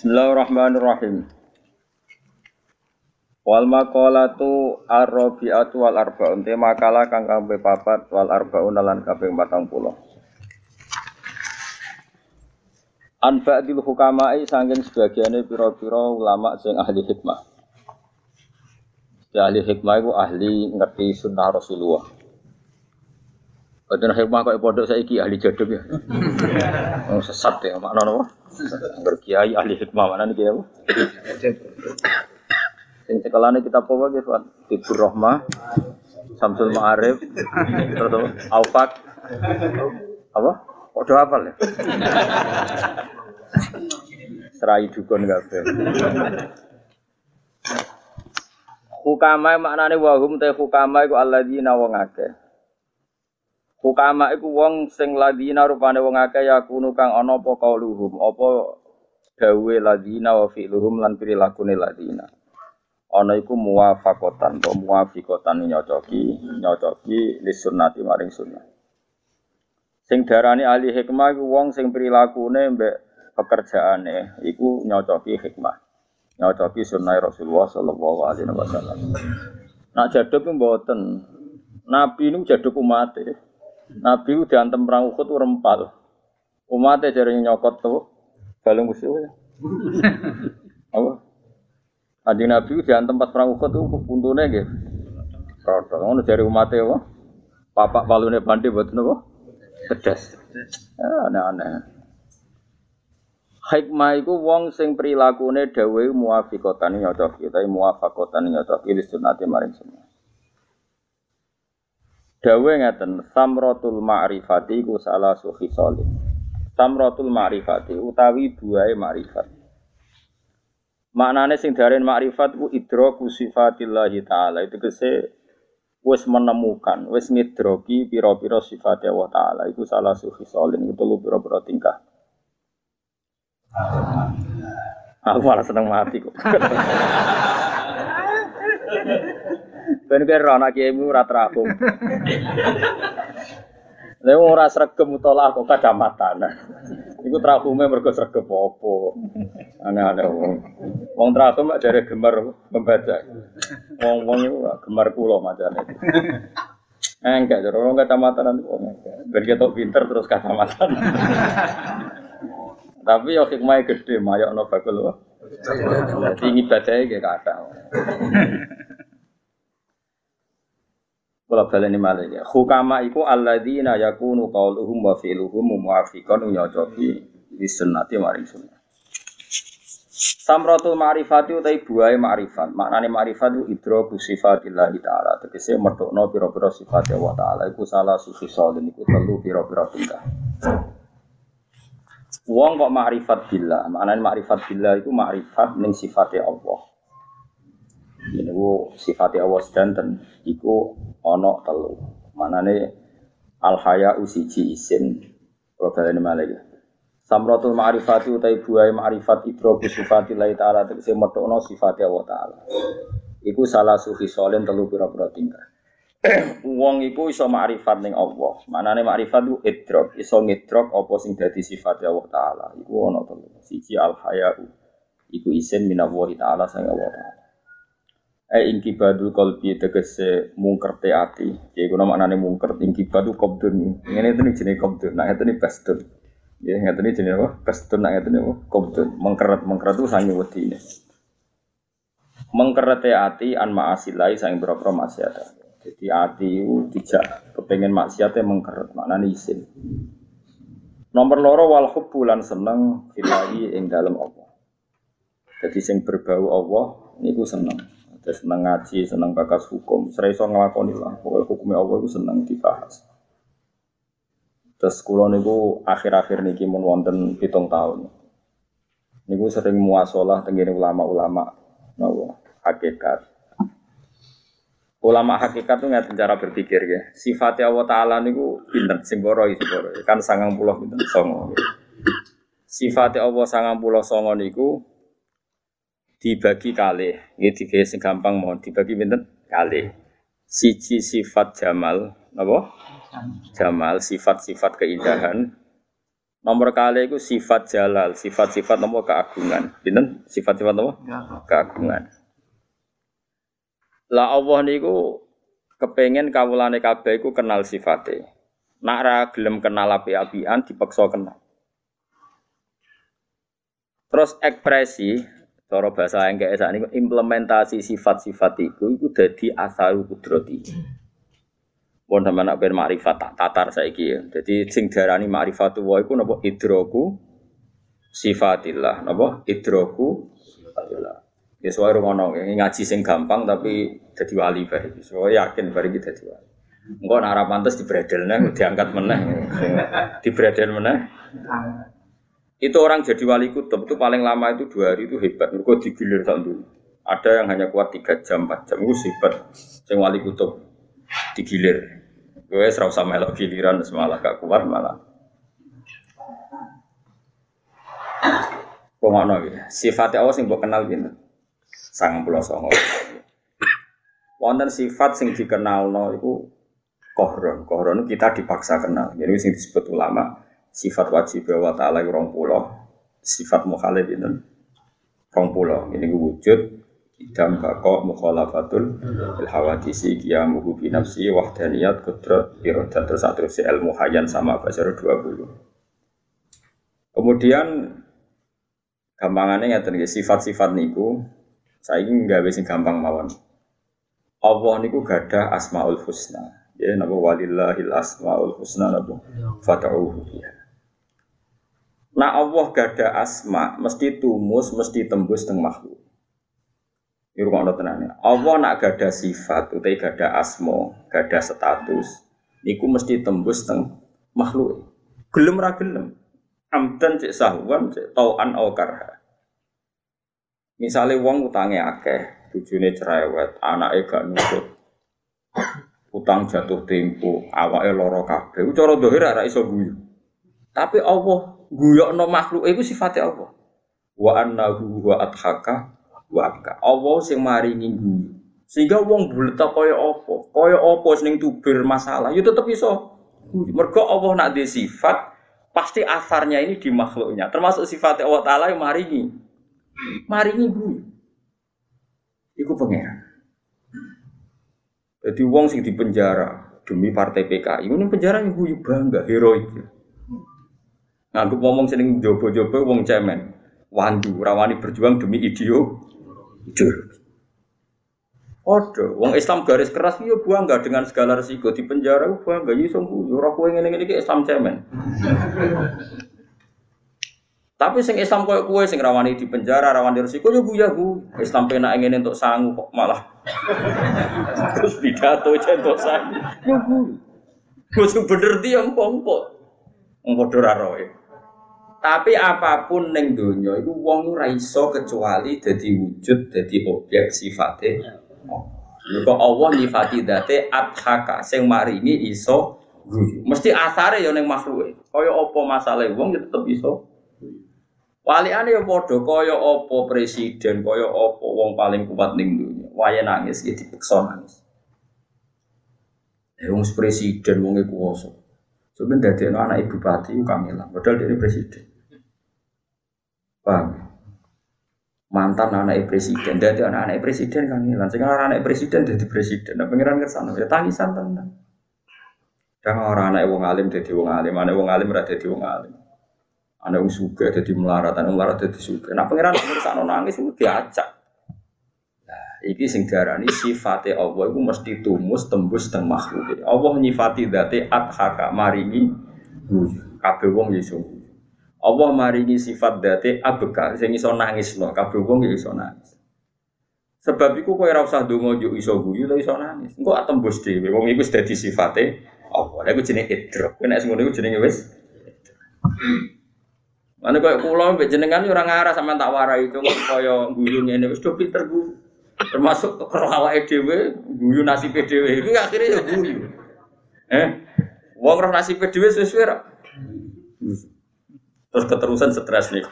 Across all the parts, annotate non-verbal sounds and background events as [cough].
Bismillahirrahmanirrahim. Wal maqalatu ar-rabi'atu wal arba'un te makalah kang kabeh papat wal arba'un lan kabeh 40. An ba'dil hukama'i saking sebagiane pira-pira ulama sing ahli hikmah. Ya ahli hikmah iku ahli ngerti sunnah Rasulullah. Boten hikmah kok pondok saiki ahli jadab ya. [laughs] Oh, sesat ya makna? Angger kiai ahli hikmah mana nih kiai apa? Sing cekelane kita apa nggih, Pak? Tibur Rahmah, Samsul Ma'arif, terus apa? Aufak. Apa? Kok do hafal ya? Serai dukun kabeh. Hukama maknane wahum te hukama iku alladzina wong akeh. Hukama iku wong sing ladina rupane wong akeh yakunu kang ana apa kauluhum, apa dawe ladina wa fi'luhum lan pirilakune ladina. Ana iku muwafaqatan to muwafiqatan nyocoki, nyocoki lis sunnati maring sunnah. Sing darani ahli hikmah iku wong sing prilakune mbek pekerjaane iku nyocoki hikmah. Nyocoki sunnah Rasulullah sallallahu alaihi wasallam. Nak jaduk mboten. Nabi ini jaduk umat Nabi itu diantem perang Uhud itu rempal. Umatnya jari nyokot tuh balung musuh ya. [laughs] Apa? Adi Nabi itu diantem pas perang Uhud itu puntunnya gitu. Rodo, ngono jari umatnya apa? Papak palune bandi buat apa? Pedas. Ya, aneh-aneh. Hikmah iku wong sing prilakune dawuh muwafiqatan nyocok kita muwafaqatan nyocok iki sunnate maring sunnah. Dawe ngeten, samrotul ma'rifati ku salah suhi solim. Samrotul ma'rifati utawi buai ma'rifat. Maknane sing darin ma'rifat ku idroku sifatillahi ta'ala. Itu kese wis menemukan, wis ngidroki piro-piro sifat Allah ta'ala. Iku salah suhi solim, itu lu piro-piro tingkah. Aku malah seneng mati kok. [laughs] Ben kira anak kiaimu ora terahum. Lha [laughs] wong ora sregep mutolak kok kacamatan. Iku terahume mergo sregep apa. Aneh-aneh wong. Wong terahum mak jare gemar membaca. Wong-wong iku gemar kula macane. Enggak, jadi orang kacamatan nanti wong enggak. Ben ketok pinter terus kacamatan. [laughs] Tapi yo hikmahnya gede, mayok no bakul. Jadi ibadahnya kayak kata. Kula baleni malih ya. Hukama iku alladzina yakunu qauluhum wa fi'luhum muwafiqan nyocoki di sunnati maring sunnah. Samratul ma'rifati utai buai ma'rifat. Maknane ma'rifat itu idroku sifatillah ta'ala. Tegese metokno pira-pira sifat Allah ta'ala. Iku salah sufi solin. Iku telu pira-pira tingkah. Wong kok ma'rifat billah. Maknane ma'rifat billah iku ma'rifat ning sifatnya Allah. Ini ku sifatnya Allah sedanten. Iku ono telu. Manane al haya usiji isin. Kalau kalian malah ya. Samratul ma'rifati utai buai ma'rifat idroku sifati lai ta'ala tegesi metokno sifati Allah ta'ala. Iku salah sufi solen telu pira-pira tingkah. [clears throat] Wong iku iso ma'rifat ning Allah. Manane ma'rifat itu idrok, iso ngidrok apa sing dadi sifat Allah taala. Iku ana telu. Siji al haya iku isin minallahi taala sang Allah taala. Eh ingkibadu kolbi tegese mungker te ati. Ya iku maknane mungker ingkibadu qabdun. Ngene itu jenenge qabdun. Nah itu nih bastun. Ya ngene nih jenenge apa? Bastun nah nih apa? Qabdun. Mengkeret mengkeret itu sange wedine. Mengkeret te ati an ma'asilai sang boro-boro maksiat. Jadi ati itu tidak kepengen maksiatnya mengkeret maknane isin. Nomor loro wal hubbu lan seneng filahi ing dalam Allah. Jadi sing berbau Allah niku seneng. Terus seneng ngaji, seneng bakas hukum, serai so ngelakoni lah. Pokoknya hukumnya Allah itu seneng dibahas. Terus kulo niku akhir-akhir niki mun wonten pitung tahun. Niku sering muasalah tenggene ulama-ulama nawa hakikat. Ulama hakikat tuh nggak cara berpikir ya. Sifatnya Allah Taala niku pinter, sing boro isi boro. Kan sangang puluh pinter songo. Sifatnya Allah sangang puluh songo niku dibagi kali. Ini tiga sing gampang mohon dibagi pinten kali. Siji sifat jamal, apa? Jamal, sifat-sifat keindahan. Nomor kali itu sifat jalal, sifat-sifat nomor keagungan. Pinten? Sifat-sifat nomor keagungan. Lah Allah niku kepengen kawulane kabeh iku kenal sifate. Nak ra gelem kenal api-apian dipaksa kenal. Terus ekspresi cara bahasa yang kayak saat ini implementasi sifat-sifat itu itu jadi asal kudrati. Pun sama nak ben makrifat tak tatar saiki ya. Jadi sing darani makrifatu wa iku napa idroku sifatillah, napa idroku sifatillah. Ya soal ngono ngaji sing gampang tapi jadi wali bari. So yakin kita jadi wali. Engko nek ora pantes dibredelne diangkat meneh. [laughs] Dibredel meneh. Itu orang jadi wali kutub itu paling lama itu dua hari itu hebat. Mereka digilir dulu. Ada yang hanya kuat tiga jam, empat jam itu hebat. Sing wali kutub digilir. Gue serau sama melok giliran semalah gak kuat malah. Pengono ya. Sifat Allah sing mbok kenal gitu. Sang pulau songo. Wonten sifat sing dikenal no itu kohron. Kohron kita dipaksa kenal. Jadi sing disebut ulama sifat wajib wa ta'ala rong pulau. Sifat mukhalif itu. Rong pulau. Ini wujud. Idam bako mukhalafatul il hawadisi qiyamuhu bi nafsi wahdaniyat kudrat iradat terus terus ilmu hayan sama basar 20 kemudian gampangannya ngeten sifat-sifat niku saya ingin nggak bisa gampang mawon. Allah niku gada asmaul husna. Ya napa walillahil asmaul husna napa? Fata'uhu ya Nah Allah gada asma mesti tumus mesti tembus teng makhluk ini rumah Allah tenangnya. Allah nak gada sifat, utai gada asmo, gada status. Niku mesti tembus teng makhluk. Gelem ra gelem. Amdan cek sahuan cek tauan au karha. Misalnya wong utange akeh, bojone cerewet, anake gak nurut. Utang jatuh tempo, awake lara kabeh. Cara dohir ora iso guyu. Tapi Allah guyokno makhluk iku sifatnya Allah. Wa annahu wa adhaka waka. Allah sing maringi guyu. Sehingga wong buleta kaya apa? Kaya apa sing tubir masalah, ya tetep iso. Mergo Allah nak di sifat, pasti asarnya ini di makhluknya. Termasuk sifat Allah Ta'ala yang maringi. Maringi guyu. Iku pangeran. Jadi wong sing di penjara demi partai PKI, ini penjara yang guyu bangga, heroik. Nganggep ngomong seneng jobo-jobo wong cemen. Wandu, rawani berjuang demi ideo. Odo, wong Islam garis keras yo bangga dengan segala resiko di penjara bangga yo sungguh ora kowe ngene ngene Islam cemen. Tapi sing Islam koyo kowe sing rawani di penjara, rawani resiko yo buya bu. Islam penak ngene untuk sangu kok malah. Terus pidato untuk sangu. Yo bu. Wis bener dia empok-empok. Wong padha ra roe. Tapi apa pun neng donya itu wong ora iso kecuali dadi wujud, dadi objek sifate. Kok Allah nyifati date adhaka sing maringi iso guyu. Mesti asare ya ning makhluke. Kaya apa masalah wong ya tetep iso. Waliane ya padha kaya apa presiden, kaya apa wong paling kuat ning donya. Wae nangis ya dipeksa nangis. Eh wong presiden wong kuwasa. Sebenarnya dari anak ibu bupati kamilah, padahal dia presiden. Paham? Mantan anak presiden, dari anak-anak presiden kan hilang. Sekarang anak presiden jadi presiden. Nah pengiran ke sana, ya tangisan tenang. Dan orang anak wong alim jadi wong alim, anak wong alim berada jadi wong alim. Anak wong suka jadi melarat, anak melarat jadi suka. Nah pengiran ke sana nangis itu diacak. Nah, iki sing diarani sifate Allah itu mesti tumus tembus teng makhluk. Allah nyifati date adhaka maringi kabeh wong ya Allah maringi sifat date abeka sing iso nangis loh, kabeh wong ya iso nangis. Sebab iku kowe ora usah donga yo iso guyu lho iso nangis. Engko atembus dhewe wong iku wis dadi sifate Allah. Lha iku jenenge idrok. Kowe nek ngono iku jenenge wis Mana kaya kula mbek jenengan ora ngarah sampean tak warai cuma kaya guyu ngene wis do pinter bu. Termasuk karo awake dhewe guyu nasibe dhewe iki akhire ya guyu. Eh? Wong roh nasibe dhewe suwe-suwe Terus keterusan stres nih.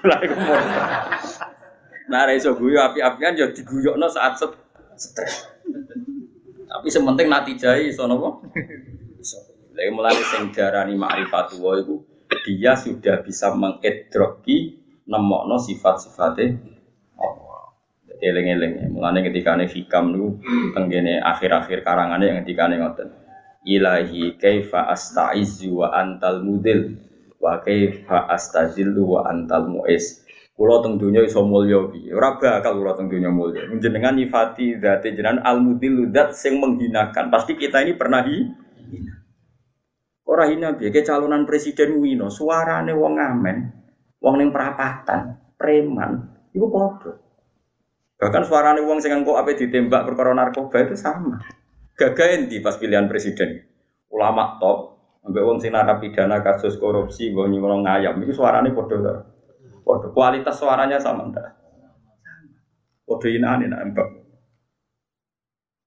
nah, iso guyu api-apian ya diguyokno saat stres. Tapi sementing nanti jai iso napa? Iso. Lha mulai sing diarani ma'rifatullah iku dia sudah bisa mengedroki nemokno sifat-sifatnya eling-eling. Mulane ketika ane hikam nu tenggene akhir-akhir karangane yang ketika ane ngoten. Ilahi kaifa astaizu wa antal mudil wa kaifa astazillu wa antal muiz. Kulo teng dunya iso mulya piye? Ora bakal kulo teng dunya mulya. Jenengan nyifati zate jenengan al mudil zat sing menghinakan. Pasti kita ini pernah hina. Ora hina piye ke calonan presiden Wino, suarane wong ngamen, wong ning perapatan, preman, iku padha. Bahkan suarane wong sing engko ape ditembak perkara narkoba itu sama. Gagain di pas pilihan presiden. Ulama top, ambek wong sing narapidana kasus korupsi, wong nyuwun ngayam, itu suarane padha. Padha kualitas suaranya sama ndak? Padha inane nak embak.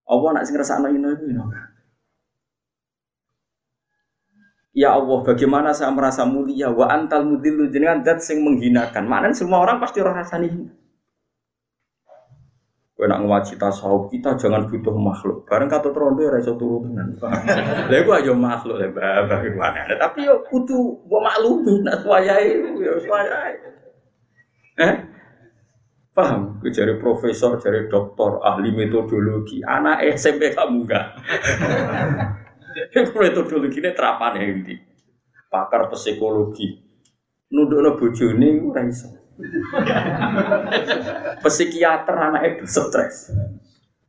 Allah nak sing ngrasakno ino iku ino. Ya Allah, bagaimana saya merasa mulia wa antal mudillu jenengan zat sing menghinakan. Maknanya semua orang pasti orang rasani hina. Kowe nak tasawuf kita jangan butuh makhluk. Bareng kata rondo ya iso turu tenan. Lha iku aja makhluk le bagaimana. Tapi yo kudu mbok maklumi nak wayahe yo wayahe. Eh? Paham? Gue jadi profesor, jadi doktor, ahli metodologi. Anak SMP kamu enggak? Ini terapan ya ini. Pakar psikologi. Nunduk bojone ora iso. Psikiater anak itu stres.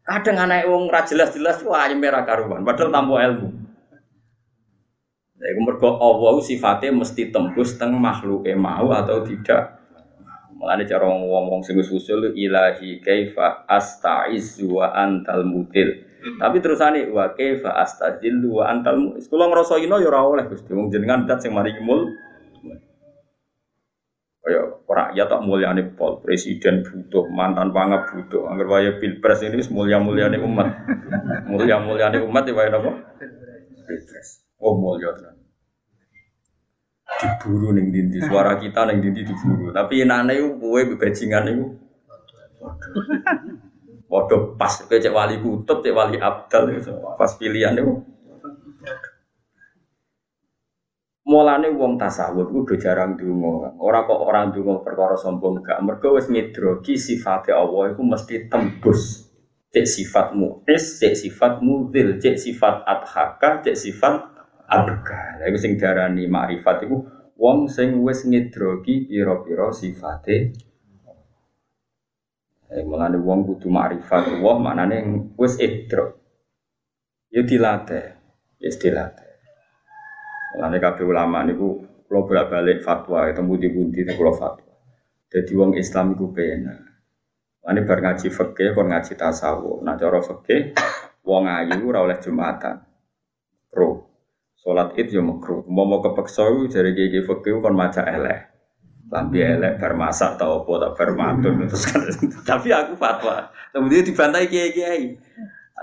Kadang anak wong ra jelas-jelas wah merah karuan padahal tanpa ilmu. Jadi mergo Allah sifatnya mesti tembus teng makhluk mau atau tidak. Mulane cara ngomong sing usul ilahi kaifa astaizu wa antal mutil. Tapi terusane wa kaifa astazillu wa antal muiz. Kula ngrasa ino ya ora oleh Gusti. Wong jenengan dat sing mari mul. Rakyat tak mulyane pol, presiden butuh, mantan pangap butuh. Angger waya pilpres ini mulia-muliane umat. Mulia-muliane umat ya waya napa? Pilpres. Oh mulya tenan diburu ning dindi suara kita ning dindi diburu tapi enane iku kowe bebajingan iku Waduh pas kowe cek wali kutub cek wali abdal pas pilihan itu Mulane wong tasawuf udah jarang donga. Ora kok orang donga perkara sombong gak. Mergo wis sifate Allah iku mesti tembus. Cek sifat mu'is, cek sifat mudil, cek sifat adhaka, cek sifat abga. Lha iku sing diarani makrifat iku wong sing wis ngidroki pira-pira sifate Eh, mulane wong kudu makrifat Allah maknane wis idrok. Ya dilatih, ya dilatih. Mulane kabeh ulama niku kula bolak-balik fatwa ketemu di bundi kula fatwa. Jadi wong Islam iku penak. Mulane bar ngaji fikih kon ngaji tasawuf. Nah cara fikih wong ayu ora oleh Jumatan. Pro. Salat Id yo makruh. Mau kepeksa iku jare gege fikih kon maca elek. Lambi elek bar masak tau apa tak bar matun [laughs] terus kan. Tapi aku fatwa. Kemudian dibantai kiai-kiai.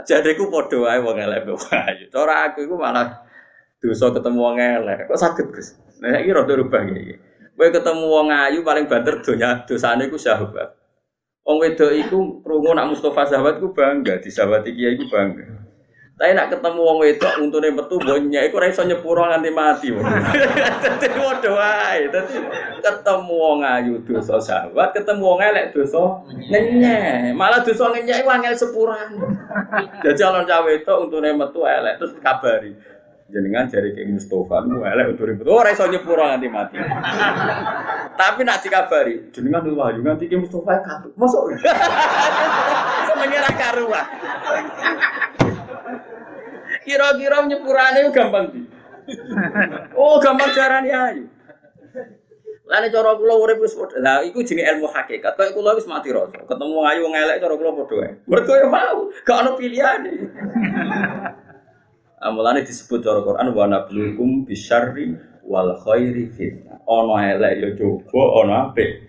Jadi aku podo wae wong elek wae. Cara aku iku malah dosa ketemu wong elek. Kok sakit Gus? Nah iki rada rubah iki. Kowe ketemu wong ayu paling banter donya dosane iku sahabat. Wong wedok iku krungu nak Mustafa sahabat ku bangga, di sahabat kiai iku bangga. Tapi nak ketemu wong wedok untune metu bonya iku ora iso nyepuro nganti mati. Dadi padha wae. Dadi ketemu wong ayu dosa sahabat, ketemu wong elek dosa ngenyek. Malah dosa ngenyek iku angel sepuran. Jadi alon cah wedok untune metu elek terus kabari. Jenengan jari ke Mustafa, lu elek untune metu ora iso nyepuro nganti mati. Tapi nak dikabari, jenengan lu wahyu nganti ke Mustafa katut. Mosok. [laughs] Senenge ra karuan. Kira-kira nyepurane gampang di. Oh, gampang carane ayu. Lane cara kula urip wis padha. Lah iku jenenge ilmu hakikat. Kayak kula wis mati rasa. Ketemu ayu wong elek cara kula padha. Mergo ya mau, gak ono pilihane. Amulane disebut cara Quran wa nablukum bisyarri wal khairi fitnah. Ono elek ya coba, ono apik.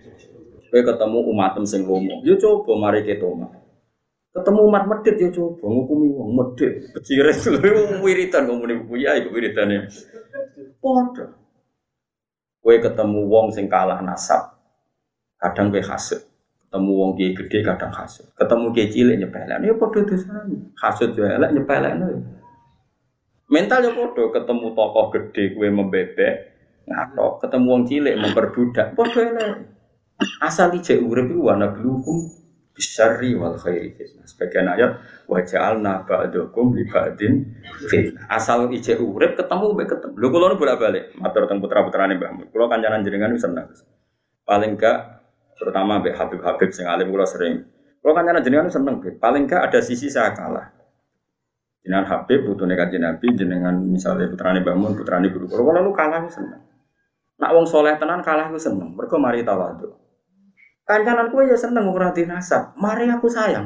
Kowe ketemu umatem sing lomo, ya coba mari ketoma. Ketemu umat medit ya coba ngukumi wong medit. Becire [laughs] lho wiritan kok muni buku ya iku wiritane. Padha. Kowe ketemu wong sing kalah nasab. Kadang kowe hasud. Ketemu wong kiai gede kadang hasud. Ketemu kiai cilik nyepelekno ya padha dosane. Hasud yo elek nyepelekno. Mental ya padha ketemu tokoh gede kowe membebek. ngatok, ketemu wong cilik memperbudak, padha elek. Asal ijek urip iku wa nablukum bisyarri wal khairi fitnah. Sebagian ayat wa ja'alna ba'dakum li ba'din fitnah. Asal ijek urip ketemu mbek ketemu. Lho kula bolak-balik matur teng putra-putrane Mbah Mun. Kula kancanan jenengan seneng. Paling gak terutama mbek Habib-habib sing alim kula sering. Kula kancanan jenengan seneng, paling gak ada sisi saya kalah. Jenengan Habib putune kanjeng Nabi, jenengan misalnya putrane Mbah Mun, putrane guru. Kula kula nu kalah seneng. Nak wong soleh tenan kalah ku seneng. Mergo mari tawadhu. Kancanan kue ya seneng ora nasab. Mari aku sayang.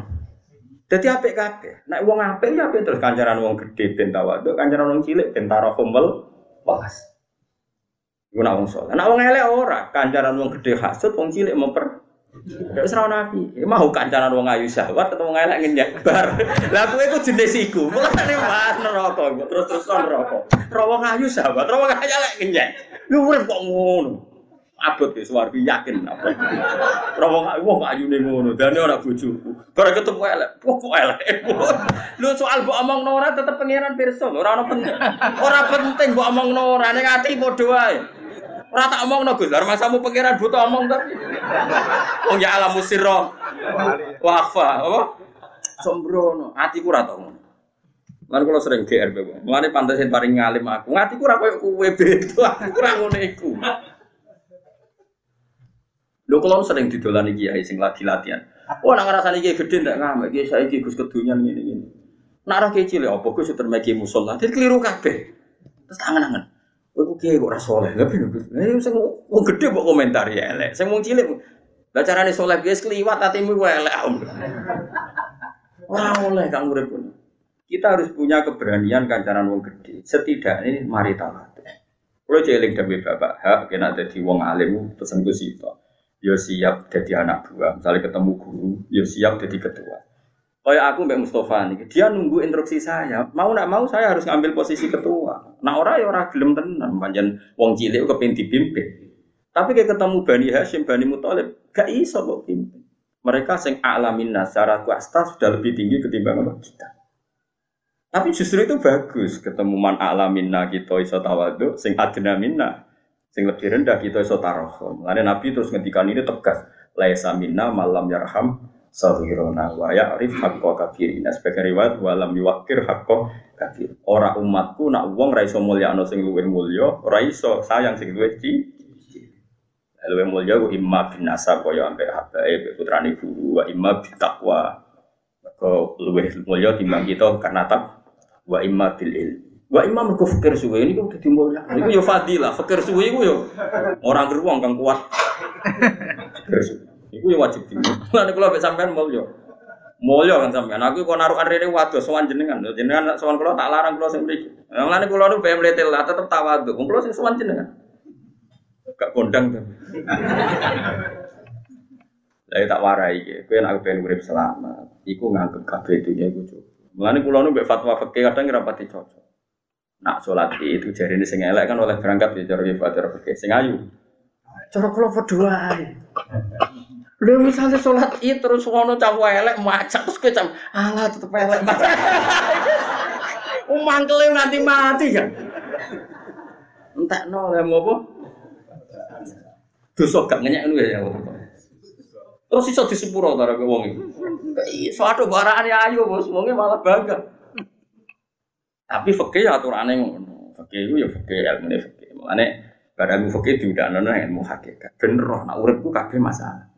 Jadi apik kabeh. Nek wong apik ya apik terus kancanan wong gedhe ben tawadhu, kancanan wong cilik ben tarahumul walas. Iku nak wong soleh. Nak wong elek ora, kancanan wong gedhe hasud, wong cilik memper Wis ora nabi. Mau kancanan wong ayu syahwat atau wong elek ngenyek bar. Lah kowe iku jenis iku. Mulane mas neraka terus-terus neraka. Ora wong ayu syahwat, ora wong elek ngenyek. Lu urip kok ngono. Abot ya suwargi yakin apa. Ora wong wong ayune ngono, dane ora bojoku. Bara ketemu elek, kok elek. Lu soal mbok omongno ora tetep pangeran pirsa, ora ono penting. Ora penting mbok omongno ora ning ati padha wae. Ora tak omongno Gus, lha masamu pangeran butuh omong ta. Wong ya alam musirra. Wafa, apa? Sombrono, atiku ora tau ngono. Lan sering GR bae. Mulane pantesin paring ngalim aku. Ngatiku ora koyo kowe beda, aku ora ngono iku. Lho sering didolani kiai sing lagi latihan. Oh nak ngrasani kiai gede ndak ngamek kiai saiki Gus kedunyan ngene-ngene. Nak ora kiai cilik apa Gus termeki musola. Dadi keliru kabeh. Terus tangan-tangan. Ku kiai kok ora saleh. Piye Gus? Lah sing wong gede kok komentar ya elek. Sing wong cilik lah carane saleh guys kliwat atimu ku elek. Ora oleh kang urip Kita harus punya keberanian kancaran wong gede. Setidaknya mari tawadhu. Kalau jeling dari bapak, hak kena jadi wong alim, pesen gue sih yo ya siap jadi anak buah. Misalnya ketemu guru, yo ya siap jadi ketua. Kayak aku Mbak Mustafa nih, dia nunggu instruksi saya. Mau nak mau saya harus ngambil posisi ketua. Nah orang ya orang gelem tenan, panjang wong cilik kepin dipimpin. Tapi kayak ketemu Bani Hashim, Bani Muthalib, gak iso kok pimpin. Mereka sing alamin secara kuasta sudah lebih tinggi ketimbang kita. Tapi justru itu bagus ketemu man alaminna kita iso tawadu, sing adna minna Sing lebih rendah kita iso tarohom. Karena Nabi terus ngendikan ini tegas. Laisa minna malam yarham sahirona wa ya'rif haqqo kabirina. Sebagai riwayat walam yuwakir haqqo kabir. Ora umatku nak wong ra iso mulyakno sing luwih mulya, ora iso sayang sing luwih ci. Luwih mulya ku imma bin nasab kaya ambek habae putrane guru wa imma bin taqwa. Kau luwih mulya timbang kita karena tak wa imma bil ilm. Wa imam mergo fikir suwe ini kok dadi mulya. Iku yo fadilah, fikir suwe iku yo orang geruang kang kuat. Fikir. Iku yo wajib di. [laughs] Lan kula mek sampean mulya. Mulya kan sampean. Aku kok narukan rene waduh sowan jenengan. Jenengan sowan kula tak larang kula sing mriki. Lan kula nu PM letel lah tetep tawadhu. Wong kula sing sowan jenengan. Gak kondang to. [laughs] Lah tak warai iki. Kowe nek pengen urip selamat, iku nganggep kabeh dunya iku cukup. Mulane kula nu mbek fatwa fikih kadang ora pati cocok. Nak sholat itu jari ini sing elek kan oleh berangkat ya cara ibadah pakai sing ayu. Cara kalau berdua Lu misalnya sholat itu terus ngono cawu elek macet terus kecam alah tetep elek [laughs] macet. Mangkele nanti mati kan. Entek no mau apa? Dosa gak ngenyek ngono ya. Terus iso disepuro ta wong iki. Iso ado barane ayu bos, wonge malah bangga. Tapi fakih ya aturannya ngono. Fakih itu ya fakih ilmu ini fakih. Makanya barang fakih diudakno ilmu hakikat. Bener roh nak uripku kabeh masalah.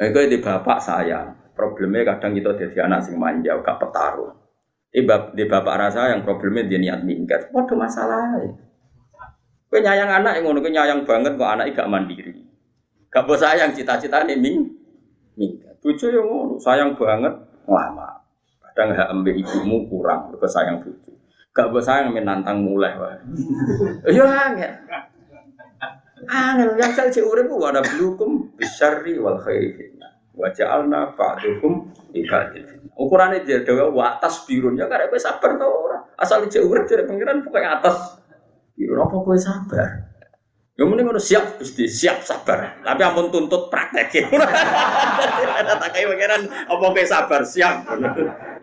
Eh di bapak saya, problemnya kadang kita jadi anak sing manja, gak petarung. Di, bap, di bapak rasa yang problemnya dia niat minggat, waduh masalah. Kue nyayang anak yang ngono, kue nyayang banget kok anak gak mandiri. Gak bos sayang cita-cita nih ming, minggat. Bucu yang ngono, sayang banget, lama. Kadang hak ambil ibumu kurang, lu sayang bucu. Gak gue sayang menantang mulai wah. [laughs] Iya angel. Angel yang saya cek urip wa ada blukum bisyarri wal khairi fitnah. Wa ja'alna ba'dukum li ba'dil Ukurannya dia dewa wa atas birun ya gue sabar tau ora. Asal cek urip dari pengiran pokoknya atas birun apa gue sabar. Ya mending ngono siap Gusti, siap sabar. Tapi ampun tuntut praktek. Ada [laughs] tak kayak pangeran apa kowe sabar, siap.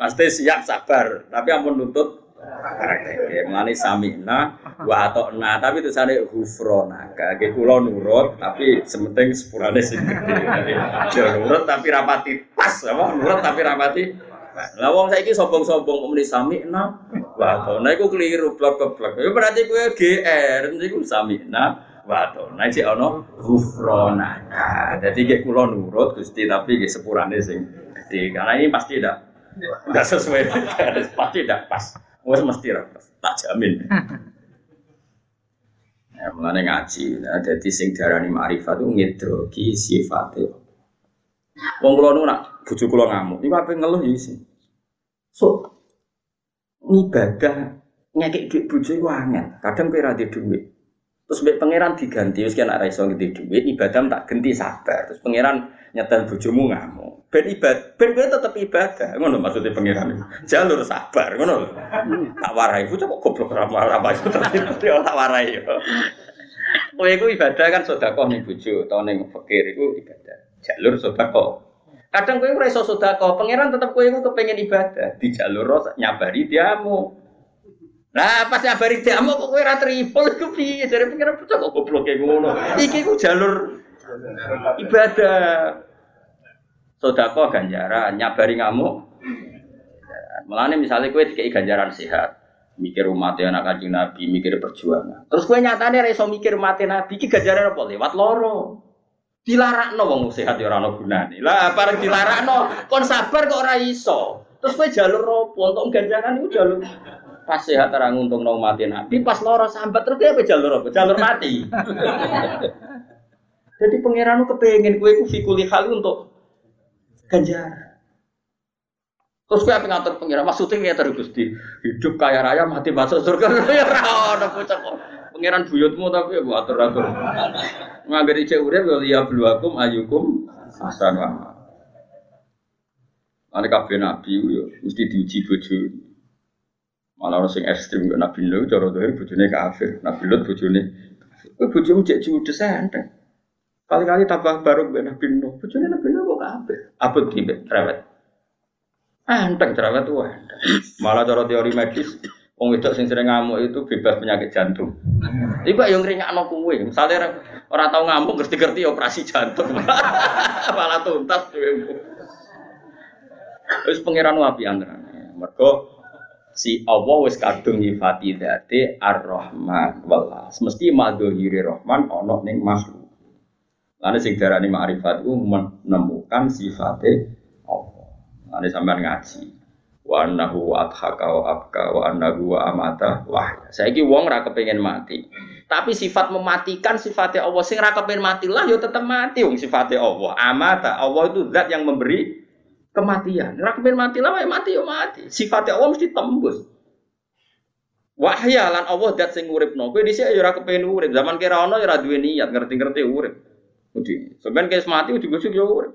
Pasti siap sabar, tapi ampun tuntut praktek. Mulane samina wa atokna tapi itu sane hufrona. Kage kula nurut tapi sementing sepurane sing gede. Aja nurut tapi rapati pas apa nurut tapi rapati lah wong saiki sombong-sombong kok muni samina wa atokna iku keliru blok-blok. Ya berarti kowe GR niku samina nah cek ono gufrona. Jadi kayak kulo nurut gusti tapi kayak sepurane sing gede. Karena ini pasti tidak tidak sesuai, pasti tidak pas. Wes mesti pas, tak jamin. [laughs] Ya, mulane ngaji, nah, jadi sing darani ma'rifat itu ngedrogi sifatnya. Wong kula nu nak bojo kula ngamuk, iku ape ngeluh ya sih. So, ibadah ngekek duit bojo iku angel. Kadang kowe ra duit. Terus mbek pangeran diganti, wis kena ra iso ngeti dhuwit, ibadah tak ganti sabar. Terus pangeran nyetel bojomu ngamuk. Ben ibadah, ben kowe tetep ibadah. Ngono maksudnya pangeran. Jalur sabar, ngono lho. Tak warai, bocah kok goblok ra apa itu tak warai yo. Kowe iku ibadah kan sedekah ning bojo utawa ning fakir iku ibadah. Jalur sedekah. Kadang kowe ora iso sedekah, pangeran tetep kowe iku kepengin ibadah, di jalur nyabari diamu. Nah, pas nyabari diamuk kok kowe ora tripol iku piye? Jare pengen bocah kok goblok kayak ngono. Iki ku jalur ibadah. Sodako ganjaran, nyabari ngamuk. Mulane misalnya kowe dikei ganjaran sehat, mikir umat anak kanjeng Nabi, mikir perjuangan. Terus kowe nyatane ora iso mikir umat Nabi iki ganjaran apa? Lewat loro. Dilarakno wong sehat ya ora ono gunane. Lah bareng dilarakno kon sabar kok ora iso. Terus kowe jalur opo? Untuk ganjaran itu jalur Pas sehat terang untung nong mati nabi, pas loro sambat terus dia apa jalur apa? Jalur mati. [laughs] Jadi pangeran kepengen kue ku fikuli hal untuk ganjar. Terus kue apa ngatur pangeran? Maksudnya ya terus gusti hidup kaya raya mati masuk surga. [laughs] Ya kok. Pangeran buyutmu tapi ya atur atur. Ngagari urip ya liya bluakum ayukum asan wa. Ane kabeh nabi yo mesti diuji bojo. Malah orang sing ekstrim ke Nabi Nuh, cara dohir bojone kafir. Nabi Lut bojone kafir. Kowe bojomu cek judes enteng. Kali-kali tambah baru mbek Nabi Nuh. Bojone Nabi Nuh kok kafir. Abot ki mbek cerewet. Enteng cerewet enteng. Malah cara teori medis Wong wedok sing sering ngamuk itu bebas penyakit jantung. Iku yang ngringakno kowe. Misale ora tau ngamuk ngerti-ngerti operasi jantung. [laughs] Malah tuntas kowe. Wis pangeran wapi antarane. Mergo si Allah wis kadung nyifati dzate Ar-Rahman welas. Mesti madhiri Rahman ana ning makhluk. Lalu sing darani ma'rifat ku menemukan sifate Allah. Lalu sampean ngaji. Wa annahu adhaka wa abka wa annahu wa amata wah. Saiki wong ra kepengin mati. Tapi sifat mematikan sifatnya Allah sing ra kepengin mati lah yo tetep mati wong sifatnya Allah. Amata Allah itu zat yang memberi kematian. Rakbin mati lah, ya mati yo mati. Sifatnya Allah mesti tembus. Wahya lan Allah dat sing uripno. Kowe dhisik ya ora kepen urip. Zaman kira ana ya ora duwe niat ngerti-ngerti urip. Jadi, sampean kayak mati ujug-ujug yo urip.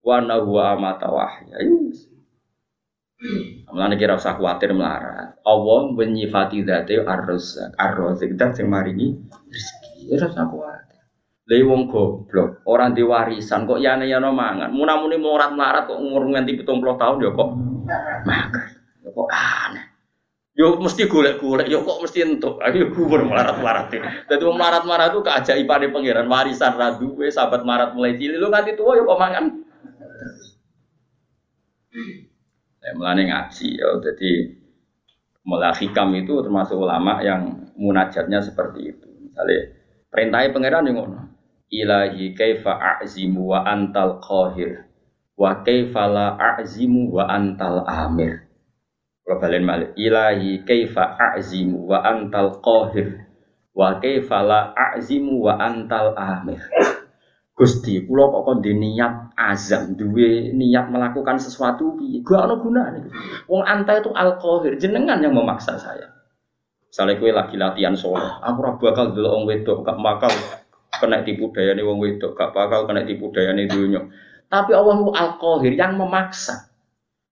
Wa huwa amata wahya. Yus. Mulane kira usah kuwatir melarat. Allah menyifati dzate ar-razzaq, ar-razzaq dat sing maringi rezeki. Ya ora usah. Lha wong goblok, orang diwarisan kok yane yana mangan. Munamuni morat-marat kok umur nganti 70 tahun ya kok makan. Ya kok aneh. Yo mesti golek-golek, yo kok mesti entuk. Ayo kubur melarat-marat. Dadi wong melarat-marat itu keajaibane pangeran warisan ra duwe, sahabat marat mulai cilik lu nganti tua yo kok mangan. Ya mulane ngaji ya. Jadi mulai hikam itu termasuk ulama yang munajatnya seperti itu. Misalnya perintahnya pangeran yang ngono ilahi kaifa a'zimu wa antal qahir wa kaifa la a'zimu wa antal amir kalau balen malik ilahi kaifa a'zimu wa antal qahir wa kaifa la a'zimu wa antal amir Gusti, kula kok kon niat azam, duwe niat melakukan sesuatu piye? Gak ono gunane. Wong anta itu al-qahir, jenengan yang memaksa saya. Misalnya kue lagi latihan solo, aku bakal dulu wong wedok, gak bakal kena tipu daya nih wong wedok, gak bakal kena tipu daya nih dunia. Tapi Allah itu al yang memaksa.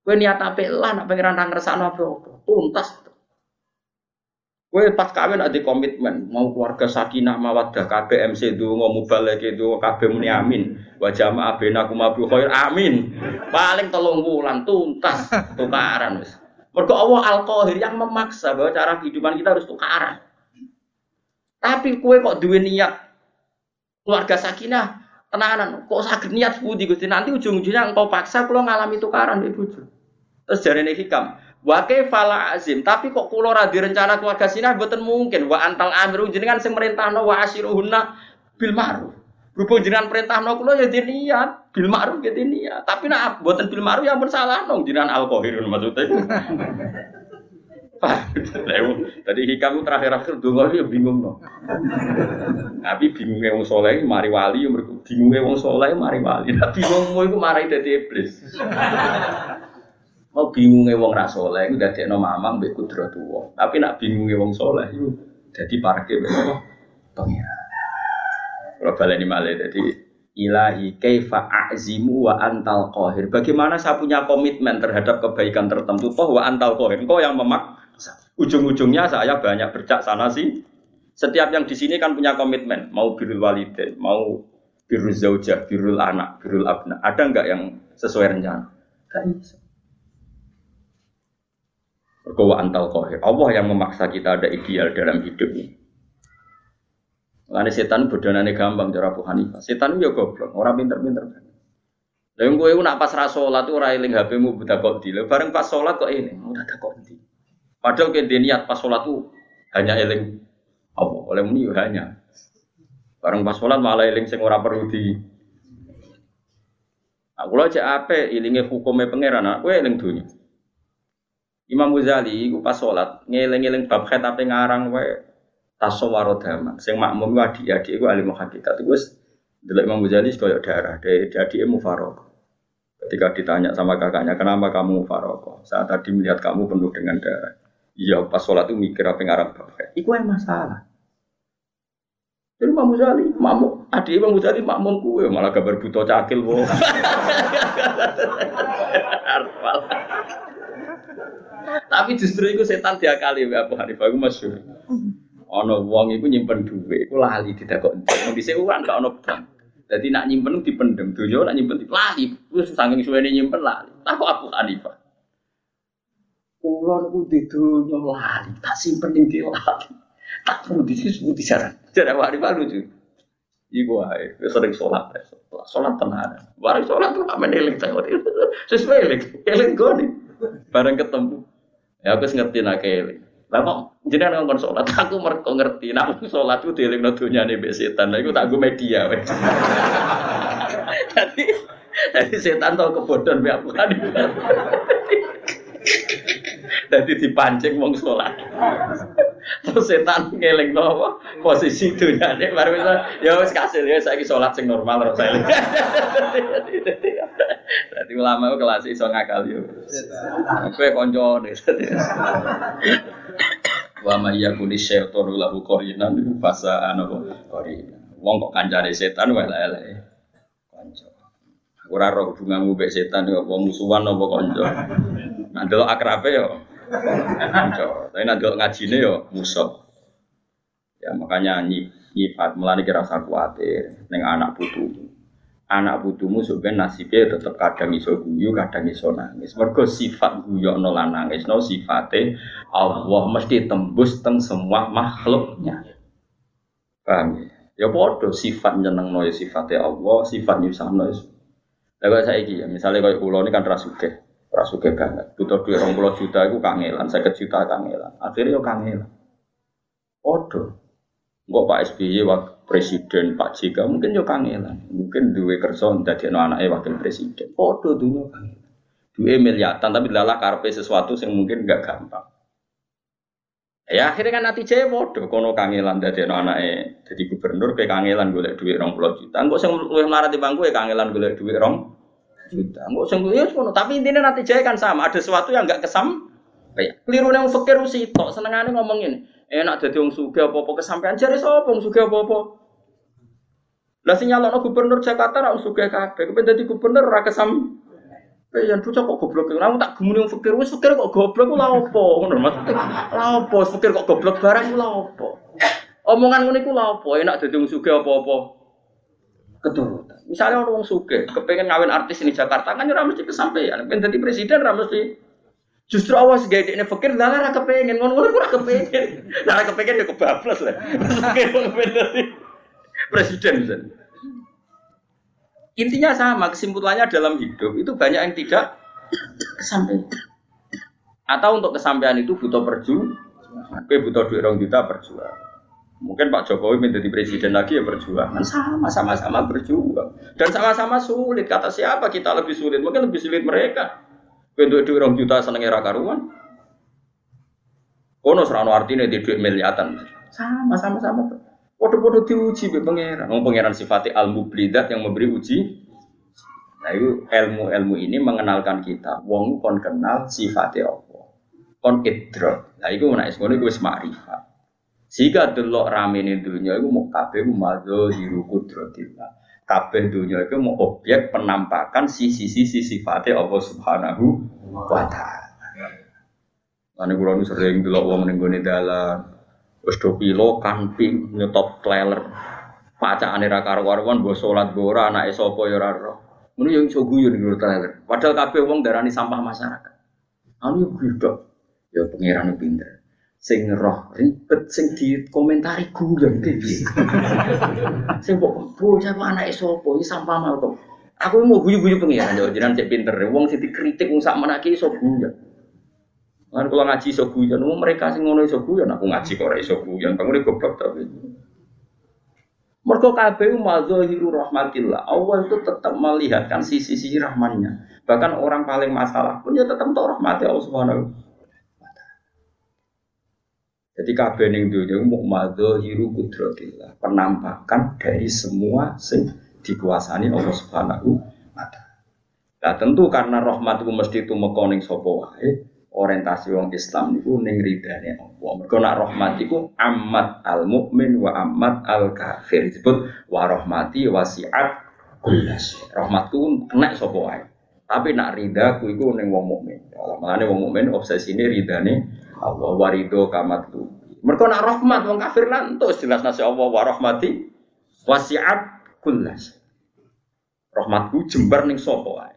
Kue niat apa lah, nak pengiran nang resano apa tuntas. Kue pas kawin ada komitmen, mau keluarga sakinah mawadah, KB MC itu mau balik itu KB muni amin, wajah ma abena kumabu khair amin. Paling telung bulan tuntas tukaran wis. Mergo Allah Al-Qahir yang memaksa bahwa cara kehidupan kita harus tukaran. Tapi kue kok duwe niat keluarga sakinah tenanan kok sakit niat budi Gusti nanti ujung-ujungnya engkau paksa kalau ngalami tukaran ibu terus nih hikam Wake fala azim, tapi kok kulo ra rencana keluarga sini mboten mungkin. Wa antal amiru jenengan sing merintahno wa asyiruhunna bil ma'ruf. Berhubung jenengan perintahno kulo ya niat bil ma'ruf ya niat. Tapi nak mboten bil ma'ruf ya pun salah nong jenengan alkohol maksudnya. [laughs] Tadi hikam terakhir-akhir donga ya bingung no. Tapi bingungnya wong soleh mari wali, bingungnya wong soleh mari wali. Nah bingungmu itu mari dadi iblis. Mau bingungnya wong ra soleh iku dadekno mamang mbek kudrat tuwa. Tapi nak bingungnya wong soleh iku dadi parke mbek apa? Pengira. Kalau baleni malih dadi ilahi kaifa a'zimu wa antal qahir. Bagaimana saya punya komitmen terhadap kebaikan tertentu toh wa antal qahir. Engkau yang memaksa. Ujung-ujungnya saya banyak bercak sana sih. Setiap yang di sini kan punya komitmen, mau birrul walidain, mau birrul zaujah, birrul anak, birrul abna. Ada enggak yang sesuai rencana? Berkowa antal kohir. Allah yang memaksa kita ada ideal dalam hidup ini. Lalu setan bodonane gampang cara Abu Hanifah. Setan ya goblok, orang pinter-pinter. Lah yang nak pas rasolat tuh ora eling HP-mu buta kok di. Bareng pas sholat kok ini, udah tak kok di. Padahal ke niat pas sholat tuh hanya eling apa oleh muni ya hanya. Bareng pas sholat malah eling sing ora perlu di Aku lo aja apa, ilingnya hukumnya pangeran, aku eling dunia. Imam Ghazali iku pas salat ngeling-eling bab khitabe ngarang wae tasawwaro dhamma. Sing makmum ku adik-adik iku alim hakikat. Iku wis delok Imam Ghazali koyo darah, dari adike mufaraqah. Ketika ditanya sama kakaknya, kenapa kamu mufaraqah? Saat tadi melihat kamu penuh dengan darah. Iya, pas sholat itu mikir apa ngarang bab Iku yang masalah. Jadi Imam Ghazali, makmum, adik Imam Ghazali makmum kue, malah kabar buta cakil, [laughs] boh. Tapi justru itu setan diakali ya Abu Hanifah itu masyhur. Ono wong iku nyimpen duit, iku lali ditakok. Mau dhisik uang gak ono bank. Jadi nak nyimpen dipendem, dunya nak nyimpen lali. Terus saking suwene nyimpen lali. Takok Abu Hanifah. Kulo niku di dunya lali, tak simpen ning lali. Tak perlu disebut di sana. Jadi Abu Hanifah lucu. Iku wae, sering sholat, sholat tenan. Bareng sholat tuh amen eling tengok. Sesuai eling, eling goni. Bareng ketemu, Ya aku ngerti nak keling. Lah kok jenengan ngomong sholat, [laughs] aku mereka ngerti. Nak sholat itu dieling no dunia nih setan. Lah itu tak gue media. Jadi, [laughs] jadi setan tau kebodohan biar [laughs] bukan. Jadi dipancing wong sholat. Terus setan ngeling no posisi dunia nih baru bisa ya wis kasih ya saya sholat sing normal terus saya. Jadi ulama itu kelas iso ngakal yo. Kowe kanca nih. Wa ma yakuni syaitanu lahu qarinan fasa ana qarina. Wong kok kancane setan wae elek. Kanca. Ora roh hubunganmu mbek setan yo apa musuhan apa kanca. Nah delok akrabe yo kanca. Tapi nek delok ngajine yo musuh. Ya makanya nyifat melani kira usah kuatir ning anak putu anak putumu sebenarnya nasibnya tetap kadang iso guyu, kadang iso nangis. Mergo sifat guyu no nangis no sifatnya Allah mesti tembus teng semua makhluknya. Paham ya? Ya bodoh sifat nyeneng no ya sifatnya Allah, sifat nyusah no. Lalu saya ya, misalnya kalau pulau ini kan rasuke, rasuke banget. Butuh duit orang pulau juta itu kangelan, saya juta kangelan. Akhirnya yo kangelan. Bodoh. Enggak Pak SBY waktu presiden Pak JK mungkin yo kangelan. Mungkin duwe kerja dadi anaknya wakil presiden. Podo dunia kangelan. Duwe miliatan tapi lala karpe sesuatu yang mungkin enggak gampang. Ya akhirnya kan nanti cewek podo kono kangelan dadi anaknya jadi gubernur kayak kangelan golek duit rong puluh juta. Enggak sing luwih melarat di bangku ya kangelan golek duit rong juta. Enggak sing ya ngono. Tapi intinya nanti cewek kan sama. Ada sesuatu yang enggak kesam. Kayak keliru yang fakir sih tok senengane ngomongin enak jadi wong sugih apa-apa kesampaian jare sapa wong sugih apa-apa lah sing nyalokno gubernur Jakarta ra sugih kabeh kepen dadi gubernur ora kesam yang bocah kok goblok, kamu tak gemuni wong fikir, wis fikir kok goblok ku lha opo? Ngono maksudnya. Lha opo fikir kok goblok barang ku lha opo? Omongan ngono iku lha opo? Enak dadi wong sugih apa-apa. Keturutan. Misalnya orang sugih, kepengen ngawin artis ini Jakarta kan ora mesti kesampaian. Pengen dadi presiden ora mesti Justru awas gede ini fakir, lah ora kepengen ngono-ngono kepengen. Lah kepengen ya kebablas lah. Presiden misalnya. Intinya sama, kesimpulannya dalam hidup itu banyak yang tidak kesampaian. Atau untuk kesampaian itu butuh perjuangan. Tapi butuh duit orang juta perjuangan. Mungkin Pak Jokowi menjadi presiden lagi ya berjuang. Sama, sama-sama berjuang. Dan sama-sama sulit. Kata siapa kita lebih sulit? Mungkin lebih sulit mereka. Bentuk duit orang juta seneng era karuan. Kono serano artinya di duit miliatan. Sama sama sama. Podo-podo diuji be pangeran. Wong pangeran sifatnya al mublidat yang memberi uji. Nah itu ilmu-ilmu ini mengenalkan kita. Wong kon kenal sifatnya Allah. Kon idrok. Nah itu menaik itu wis makrifat. Sehingga delok rame ini dunia itu mau kabeh mazo hiru kudrotillah kabeh dunia itu mau objek penampakan sisi-sisi sifatnya Allah Subhanahu wa taala. Ane kula sering delok wong ning gone dalan. Wis do pilo kamping nyetop trailer. Pacakane ra karo-karuan mbok salat mbok ora anake sapa ya ora ora. Ngono yo iso guyu ning trailer. Padahal kabeh darani sampah masyarakat. Anu yo gudok. Ya pangeran pinter sing roh ribet sing dikomentari guyon iki. sing kok bocah kok anake sapa iki sampah mau kok. Aku mau guyu-guyu pengiran yo jenengan cek pinter. Wong sing dikritik wong sak menake iso guyon. Lan kula ngaji iso guyon, wong mereka sing ngono iso guyon, aku ngaji kok ora iso guyon. Bangun goblok tapi. Mergo kabeh mazahiru rahmatillah. Allah itu tetap melihatkan sisi-sisi rahmannya. Bahkan orang paling masalah pun ya tetap tahu rahmati Allah Subhanahu jadi kabeh ning dunya mau hiru kudratillah, penampakan dari semua sing dikuasani Allah Subhanahu wa taala. Nah, tentu karena rahmat itu mesti tumeka ning sapa wae, orientasi wong Islam niku ning ridane Allah. Mergo nak rahmat iku amat al mukmin wa amat al kafir. Disebut wa rahmati wasiat kullas. Rahmatku kena sapa wae. Tapi nak rida ku iku ning wong mukmin. Mulane wong mukmin obsesine ridane Allah warido kamat tu. Mereka nak rahmat wong kafir lantus jelas nasi Allah wa rahmati wasiat kullas. Rahmatku jembar ning sapa wae.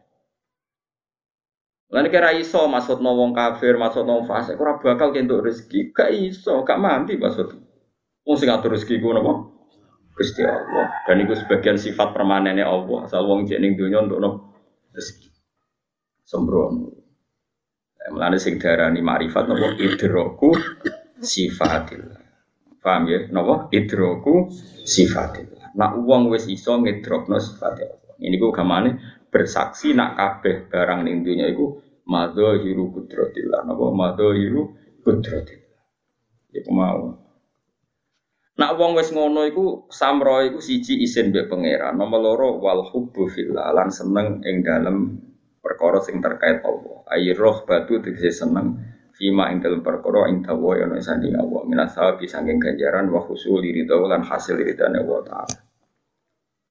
Kira iso maksud wong kafir, maksud wong fasik ora bakal kentuk rezeki. Gak iso, gak mandi maksud. Wong sing ngatur rezeki ku napa? Gusti Allah. Dan itu sebagian sifat permanennya Allah. Asal wong jek ning donya? Rezeki. Sembrono. Mulane sing darani marifat napa idroku sifatillah. Paham ya? Napa idroku sifatillah. Nak uang wis iso ngidrokno sifatillah. Ini ku gamane bersaksi nak kabeh barang ning dunya iku madzahiru kudratillah. Napa madzahiru kudratillah. Iku mau. Nak wong wis ngono iku samro iku siji isin mbek pangeran. Nomor loro wal hubbu fillah lan seneng ing dalem perkara sing terkait Allah. Ayi roh batu tegese seneng fima ing dalam perkara ing dawa ya ono sanding Allah minas sawabi saking ganjaran wa husul ridha lan hasil ridane Allah taala.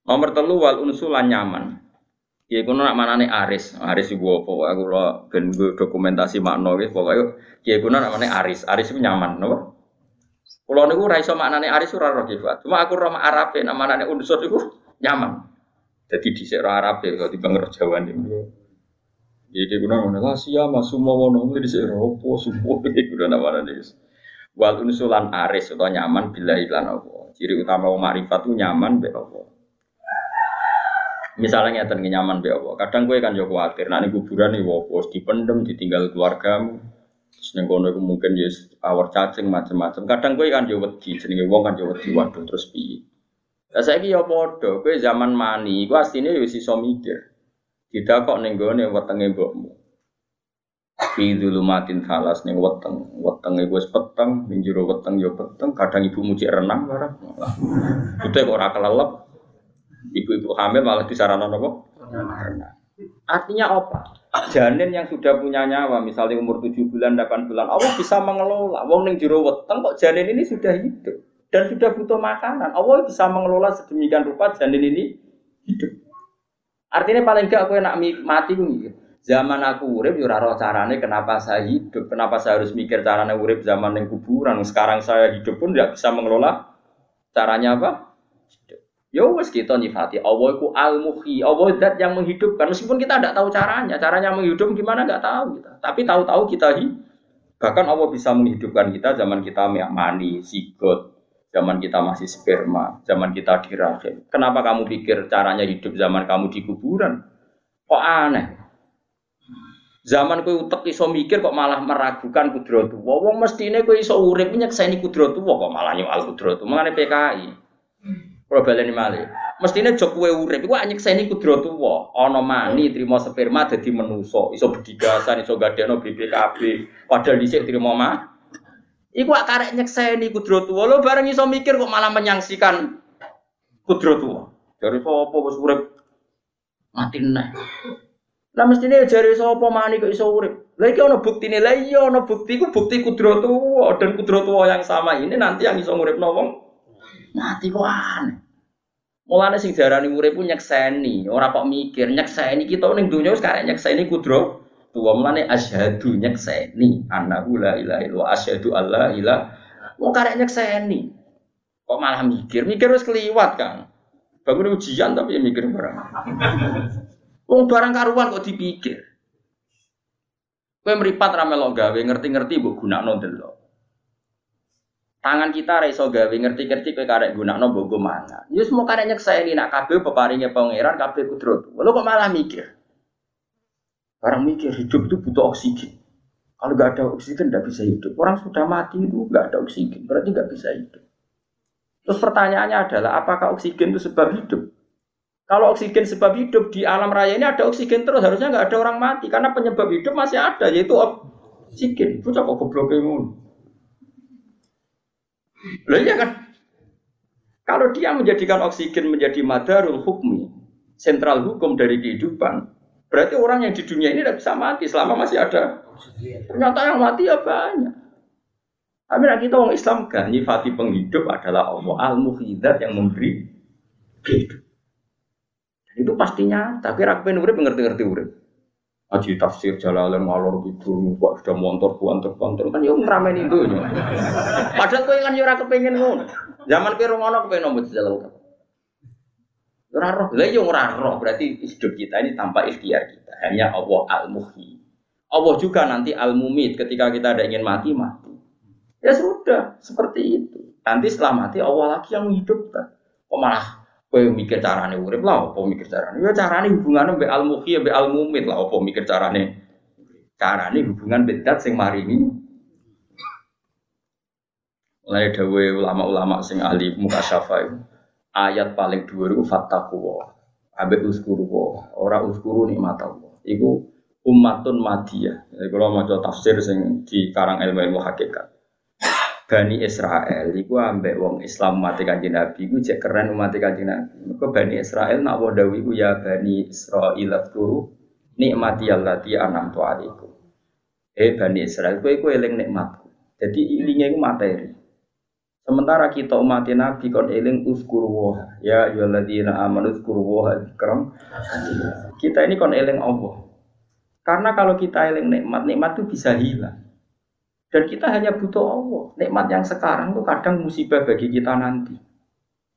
Nomor telu wal unsulan nyaman. Ya iku nak manane aris. Aris iku apa? Aku lo ben dokumentasi makna iki pokoke ya iku nak manane aris. Aris iku nyaman, napa? Kulo niku ora iso maknane aris ora roh Cuma aku roh Arabe nak manane unsur iku nyaman. Jadi di Arab ya kalau di Bangor Jawa niku. Jadi [laughs] guna mana lah sia masuk mau nongol di ropo semua ini guna nama nih. Wal unsulan aris atau nyaman bila iklan apa. Ciri utama wong makrifat itu nyaman be apa. Misalnya ngeten nyaman be apa. Kadang gue kan jauh khawatir. Ini kuburan nih wopo dipendem ditinggal keluargamu. Terus nih kono mungkin ya awar cacing macam-macam. Kadang gue kan jauh wedi. Jenenge wong kan jauh wedi waduh terus piye. Lah saiki ya padha, zaman mani iku asline wis iso mikir. Tidak kok ning gone wetenge mbokmu. Fi dzulumatin falas ning weteng, wetenge wis peteng, ning jero weteng ya peteng, kadang ibu muji renang barang. Itu kok ora kelelep. Ibu-ibu hamil malah disarana napa? Renang. Artinya apa? Janin yang sudah punya nyawa, misalnya umur 7 bulan, 8 bulan, Allah bisa mengelola. Wong ning jero weteng kok janin ini sudah hidup dan sudah butuh makanan. Allah bisa mengelola sedemikian rupa janin ini hidup. Artinya paling gak aku enak mati ku Zaman aku urip yo ora carane kenapa saya hidup, kenapa saya harus mikir carane urip zaman yang kuburan. Sekarang saya hidup pun tidak bisa mengelola caranya apa? Ya wes kita nyifati Allah itu al muhyi Allah zat yang menghidupkan meskipun kita tidak tahu caranya, caranya menghidup gimana nggak tahu kita. Tapi tahu-tahu kita hidup. Bahkan Allah bisa menghidupkan kita zaman kita mani, sigot, zaman kita masih sperma, zaman kita di rahim. Kenapa kamu pikir caranya hidup zaman kamu di kuburan? Kok aneh? Zaman kowe utek iso mikir kok malah meragukan kudratu. Wong mestine kowe iso urip nyekseni kudratu kok malah nyoal kudratu. Mangane PKI. Kalau baleni malih. Mestine jok kowe urip iku nyekseni kudratu wa. Ana mani trimo sperma dadi menusa, iso bedigasan, iso gadekno BPKB. Padahal dhisik trimo mah Iku akarek nyekseni kudratu wa. Lo bareng iso mikir kok malah menyangsikan kudratu wa. Dari sapa wis urip mati neh. Lah mestine jare sapa mani kok iso urip. Lah iki ana buktine. Lah iya ana bukti ku bukti kudratu dan kudratu yang sama ini nanti yang iso nguripno wong mati kok aneh. Mulane sing diarani urip ku nyekseni, ora kok mikir nyekseni kita ning donya wis karek nyekseni kudro. Tuwa mulane asyhadu nyekseni annahu la ilaha illallah asyhadu alla ilaha Wong karek nyekseni. Kok malah mikir? Mikir wis keliwat, Kang. Bangun ujian tapi ya mikir barang. Wong barang karuan kok dipikir. Kowe mripat ra melok gawe ngerti-ngerti mbok gunakno delok. Tangan kita ra iso gawe ngerti-ngerti kowe karek gunakno mbok go mangan. Ya semua karek nyekseni nak kabeh peparinge pangeran kabeh kudrat. Lho kok malah mikir. Barang mikir hidup itu butuh oksigen. Kalau nggak ada oksigen nggak bisa hidup. Orang sudah mati itu nggak ada oksigen, berarti nggak bisa hidup. Terus pertanyaannya adalah apakah oksigen itu sebab hidup? Kalau oksigen sebab hidup di alam raya ini ada oksigen terus harusnya nggak ada orang mati karena penyebab hidup masih ada yaitu oksigen. Itu kok goblok Loh iya kan? Kalau dia menjadikan oksigen menjadi madarul hukmi, sentral hukum dari kehidupan, berarti orang yang di dunia ini tidak bisa mati selama masih ada. Ternyata yang mati ya banyak. Tapi kita orang Islam kan nyifati penghidup adalah Allah al-muhyidat yang memberi hidup. Itu pastinya, tapi rakyat urip ngerti-ngerti urip. Aji tafsir jalalan ngalor gitu, kok sudah montor buantor buantor kan yo ngeramen itu. Padahal kowe kan yo ora kepengin ngono. Zaman kowe ngono kepengin nomor jalan Ora roh, lah yo ora roh, berarti hidup kita ini tanpa ikhtiar kita. Hanya Allah al-muhyi. Allah juga nanti al-mumit ketika kita ada ingin mati mati. Ya sudah, seperti itu. Nanti setelah mati Allah lagi yang menghidupkan. Kok malah Kowe mikir carane urip lah apa mikir carane? Ya carane hubungane mbek al muhyi mbek al mumit lah apa mikir carane? Carane hubungan bedat sing maringi Mulai dawe ulama-ulama sing ahli muka syafai ayat paling dhuwur iku fattaqwa. Ambek uskuru ora uskuru nikmat Allah. Iku ummatun madiyah. Jadi kalau mau tafsir sing di karang ilmu ilmu hakikat. Bani Israel iku ambek wong Islam mati kanjeng Nabi iku cek keren mati kanjeng Nabi. Bani Israel nak wa dawi iku ya Bani Israil turu nikmati allati an'amtu alaikum. Eh Bani Israel kowe iku eling nikmatku. Jadi ilinge iku materi. Sementara kita umat Nabi kon eling uskuru wa ya ayyuhalladzina amanu uskuru wa ikram. Kita ini kon eling Allah. Karena kalau kita eling nikmat, nikmat itu bisa hilang. Dan kita hanya butuh Allah. Nikmat yang sekarang itu kadang musibah bagi kita nanti.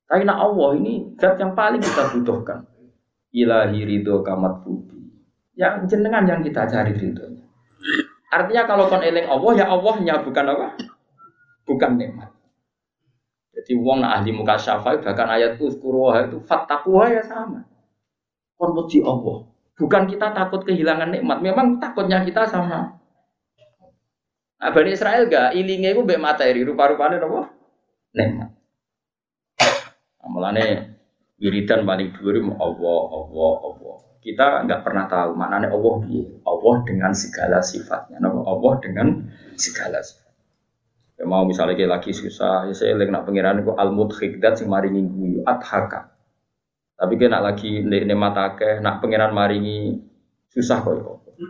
Tapi nak Allah ini zat yang paling kita butuhkan. Ilahi ridho kamat budi. Yang jenengan yang kita cari ridhonya. Artinya kalau kon eling Allah ya Allahnya bukan apa? Bukan nikmat. Jadi wong nak ahli muka syafai bahkan ayat uzkuruha itu fattakuha ya sama. Kon Allah. Bukan kita takut kehilangan nikmat, memang takutnya kita sama Nah, Bani Israel gak ilingnya itu mbek materi rupa-rupanya apa? Nikmat. Nah, mulane wiridan paling dhuwur Allah, Allah, Allah. Kita nggak pernah tahu maknanya Allah. Allah dengan segala sifatnya. Allah dengan segala sifat. Ya mau misalnya kayak lagi susah, ya saya lagi nak pengiran itu al mudhidat sing maringi guyu adhaka. Tapi kayak nak lagi ne matake, nak pengiran maringi susah kok. Ya.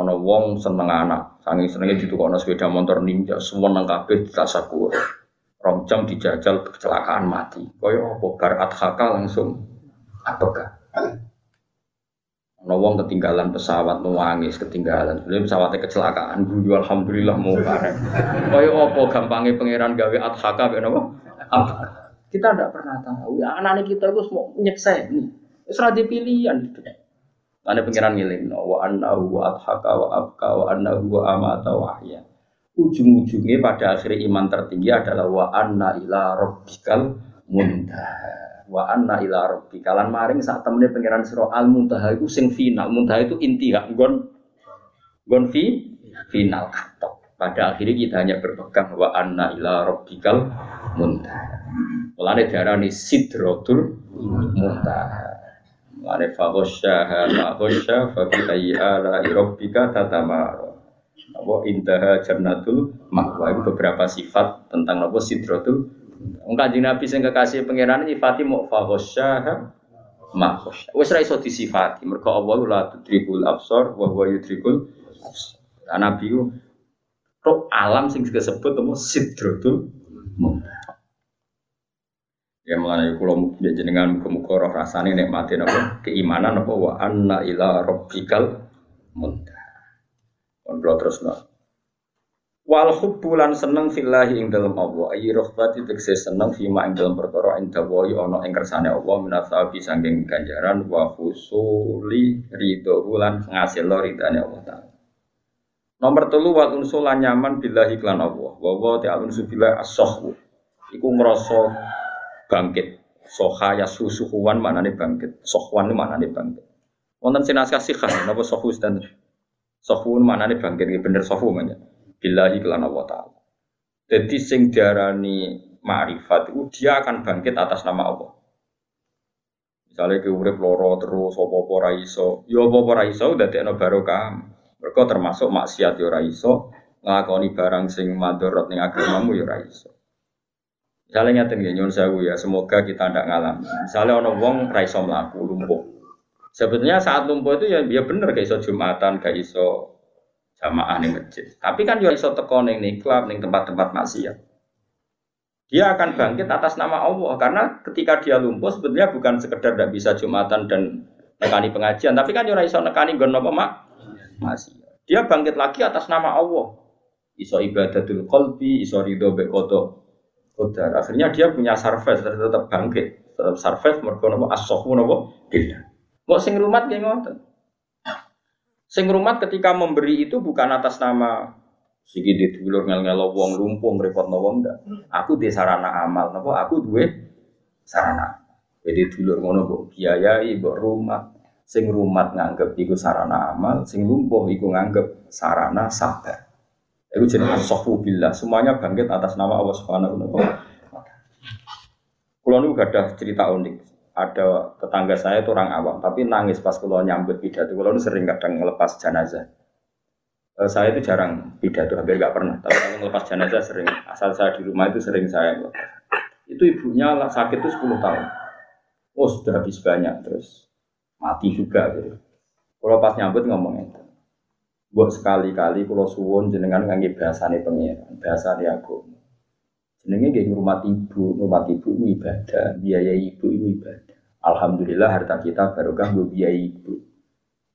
Ono wong seneng anak, Sangi senengnya ono sepeda motor ninja, semua nang kabeh ditasakur. Rong dijajal kecelakaan mati. Koyo apa bar adhaka langsung apakah? Ono wong ketinggalan pesawat nuangis ketinggalan. Sebelum pesawatnya kecelakaan, guyu alhamdulillah mau bareng. Koyo apa gampangnya pangeran gawe adhaka ben apa? Kita tidak pernah tahu. Ya, anak-anak kita itu semua nyeksa ini. Serah pilihan itu. Ada pengiran ngiling, wa annahu wa adhaka wa abka wa annahu wa amata wa ahya. Ujung-ujungnya pada akhirnya iman tertinggi adalah wa anna ila rabbikal muntaha. Wa anna ila rabbikal lan maring saat temennya pengiran sira al muntaha itu sing final. Muntaha itu inti gak gon gon fi final katok. Pada akhirnya kita hanya berpegang wa anna ila rabbikal muntaha. Mulane diarani sidratul muntaha. Mane faghasyaha ma ghasya fa bi ayyi ala rabbika tatamara. Apa intaha jannatul ma'wa itu beberapa sifat tentang apa sidratul Wong Kanjeng Nabi sing kekasih pangeran nyifati mau faghasyaha ma ghasya. Wis ra iso disifati mergo Allah la tudrikul absar wa huwa yudrikul absar. Nabi ku alam sing disebut apa sidratul muntaha. Ya mengenai kulo ya jenengan muka-muka roh rasane nikmati napa keimanan napa wa anna ila rabbikal muntaha. Kon terus no. Wal hubbulan seneng fillahi ing dalam Allah ayi rohbati tegese seneng fima ing dalam perkara ing dawahi ana ing kersane Allah minasabi sangking ganjaran wa husuli ridho lan ngasil ridane Allah taala. Nomor telu wa unsulan nyaman billahi klan Allah. Wa wa ta'ala unsubillah as-sahwu. Iku ngrasa bangkit. Soha ya susuhuan mana nih bangkit. Sohwan mana nih bangkit. Wonten sinaskah sikah, napa sohus dan sohun mana nih bangkit. Bener sohu mana. Billahi kelan Allah Ta'ala. Jadi sing diarani ma'rifat itu dia akan bangkit atas nama Allah. Misalnya ke urip loro terus apa-apa ra iso, ya apa-apa ra iso dadekno barokah. Mereka termasuk maksiat ya ora iso, barang sing madharat ning agamamu ya ora iso. Misalnya nih, nyuwun sewu ya, semoga kita tidak ngalami. Misalnya ono wong raiso melaku lumpuh. Sebetulnya saat lumpuh itu ya ya bener gak iso jumatan, gak iso jamaah nih masjid. Tapi kan dia iso teko nih klub, ning tempat-tempat maksiat. Dia akan bangkit atas nama Allah karena ketika dia lumpuh sebetulnya bukan sekedar tidak bisa jumatan dan nekani pengajian, tapi kan dia iso nekani gon apa mak maksiat. Dia bangkit lagi atas nama Allah. Iso ibadatul qalbi, iso ridho bekoto Qadar. Akhirnya dia punya surface tetap bangkit, tetap surface mergo napa as-sahwu napa billah. Kok sing rumat nggih ngoten. Sing rumat ketika memberi itu bukan atas nama sigi ditulur ngel-ngel wong lumpuh ngrepotno wong ndak. Aku di sarana amal napa aku duwe sarana. Jadi dulur ngono mbok biayai mbok rumah. Sing rumat nganggep iku sarana amal, sing lumpuh iku nganggep sarana sabar. Itu jenis asofu billah. Semuanya bangkit atas nama Allah Subhanahu wa taala. Kulo gak ada cerita unik. Ada tetangga saya itu orang awam, tapi nangis pas kulo nyambut pidato. Kulo sering kadang ngelepas jenazah. E, saya itu jarang pidato, hampir gak pernah. Tapi kalau ngelepas jenazah sering. Asal saya di rumah itu sering saya ngelepas. Itu ibunya sakit itu 10 tahun. Oh sudah habis banyak terus mati juga gitu. Kalau pas nyambut ngomong itu. Buat sekali-kali kalau suwon jenengan ngangge bahasane pengiran, bahasane aku. Jenenge nggih ngurmat ibu, ngurmat ibu ibadah, biaya ibu itu ibadah. Alhamdulillah harta kita barokah gue biaya ibu.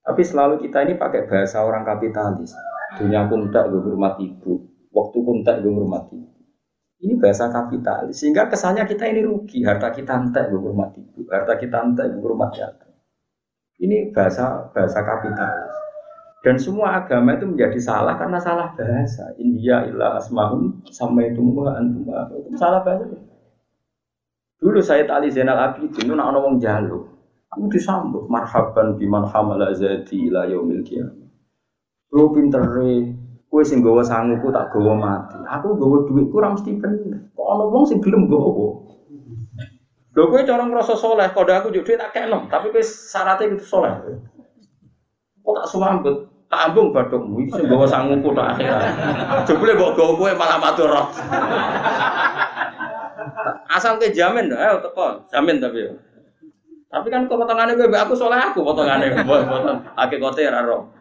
Tapi selalu kita ini pakai bahasa orang kapitalis. Dunia kuntak gue ngurmat ibu, waktu kuntak gue ngurmat ibu. Ini bahasa kapitalis, sehingga kesannya kita ini rugi. Harta kita entek gue ngurmat ibu, harta kita entek gue ngurmat jatuh. Ini bahasa bahasa kapitalis. Dan semua agama itu menjadi salah karena salah bahasa. India illa asmahum sama itu antum salah bahasa. Dulu saya tali Zainal Abidin itu nak wong jalu. Aku disambut marhaban biman hamala zati ila yaumil qiyamah. Lu pintere, kowe sing gawa sanguku tak gawa mati. Aku gawa duit kurang mesti bener. Kok ana wong sing gelem gawa? Lho kowe cara ngrasa saleh, kode aku juk duit tak kena, tapi kowe syaratnya itu saleh. Kok tak sambut? Tak ambung bathukmu iki sing gawa sanguku tok akhirat. Jebule mbok gawa kowe malah matur. Asal ke jamin, ayo teko, jamin tapi. Tapi kan kok potongane kowe aku soleh aku potongane, potong hakikate ora roh.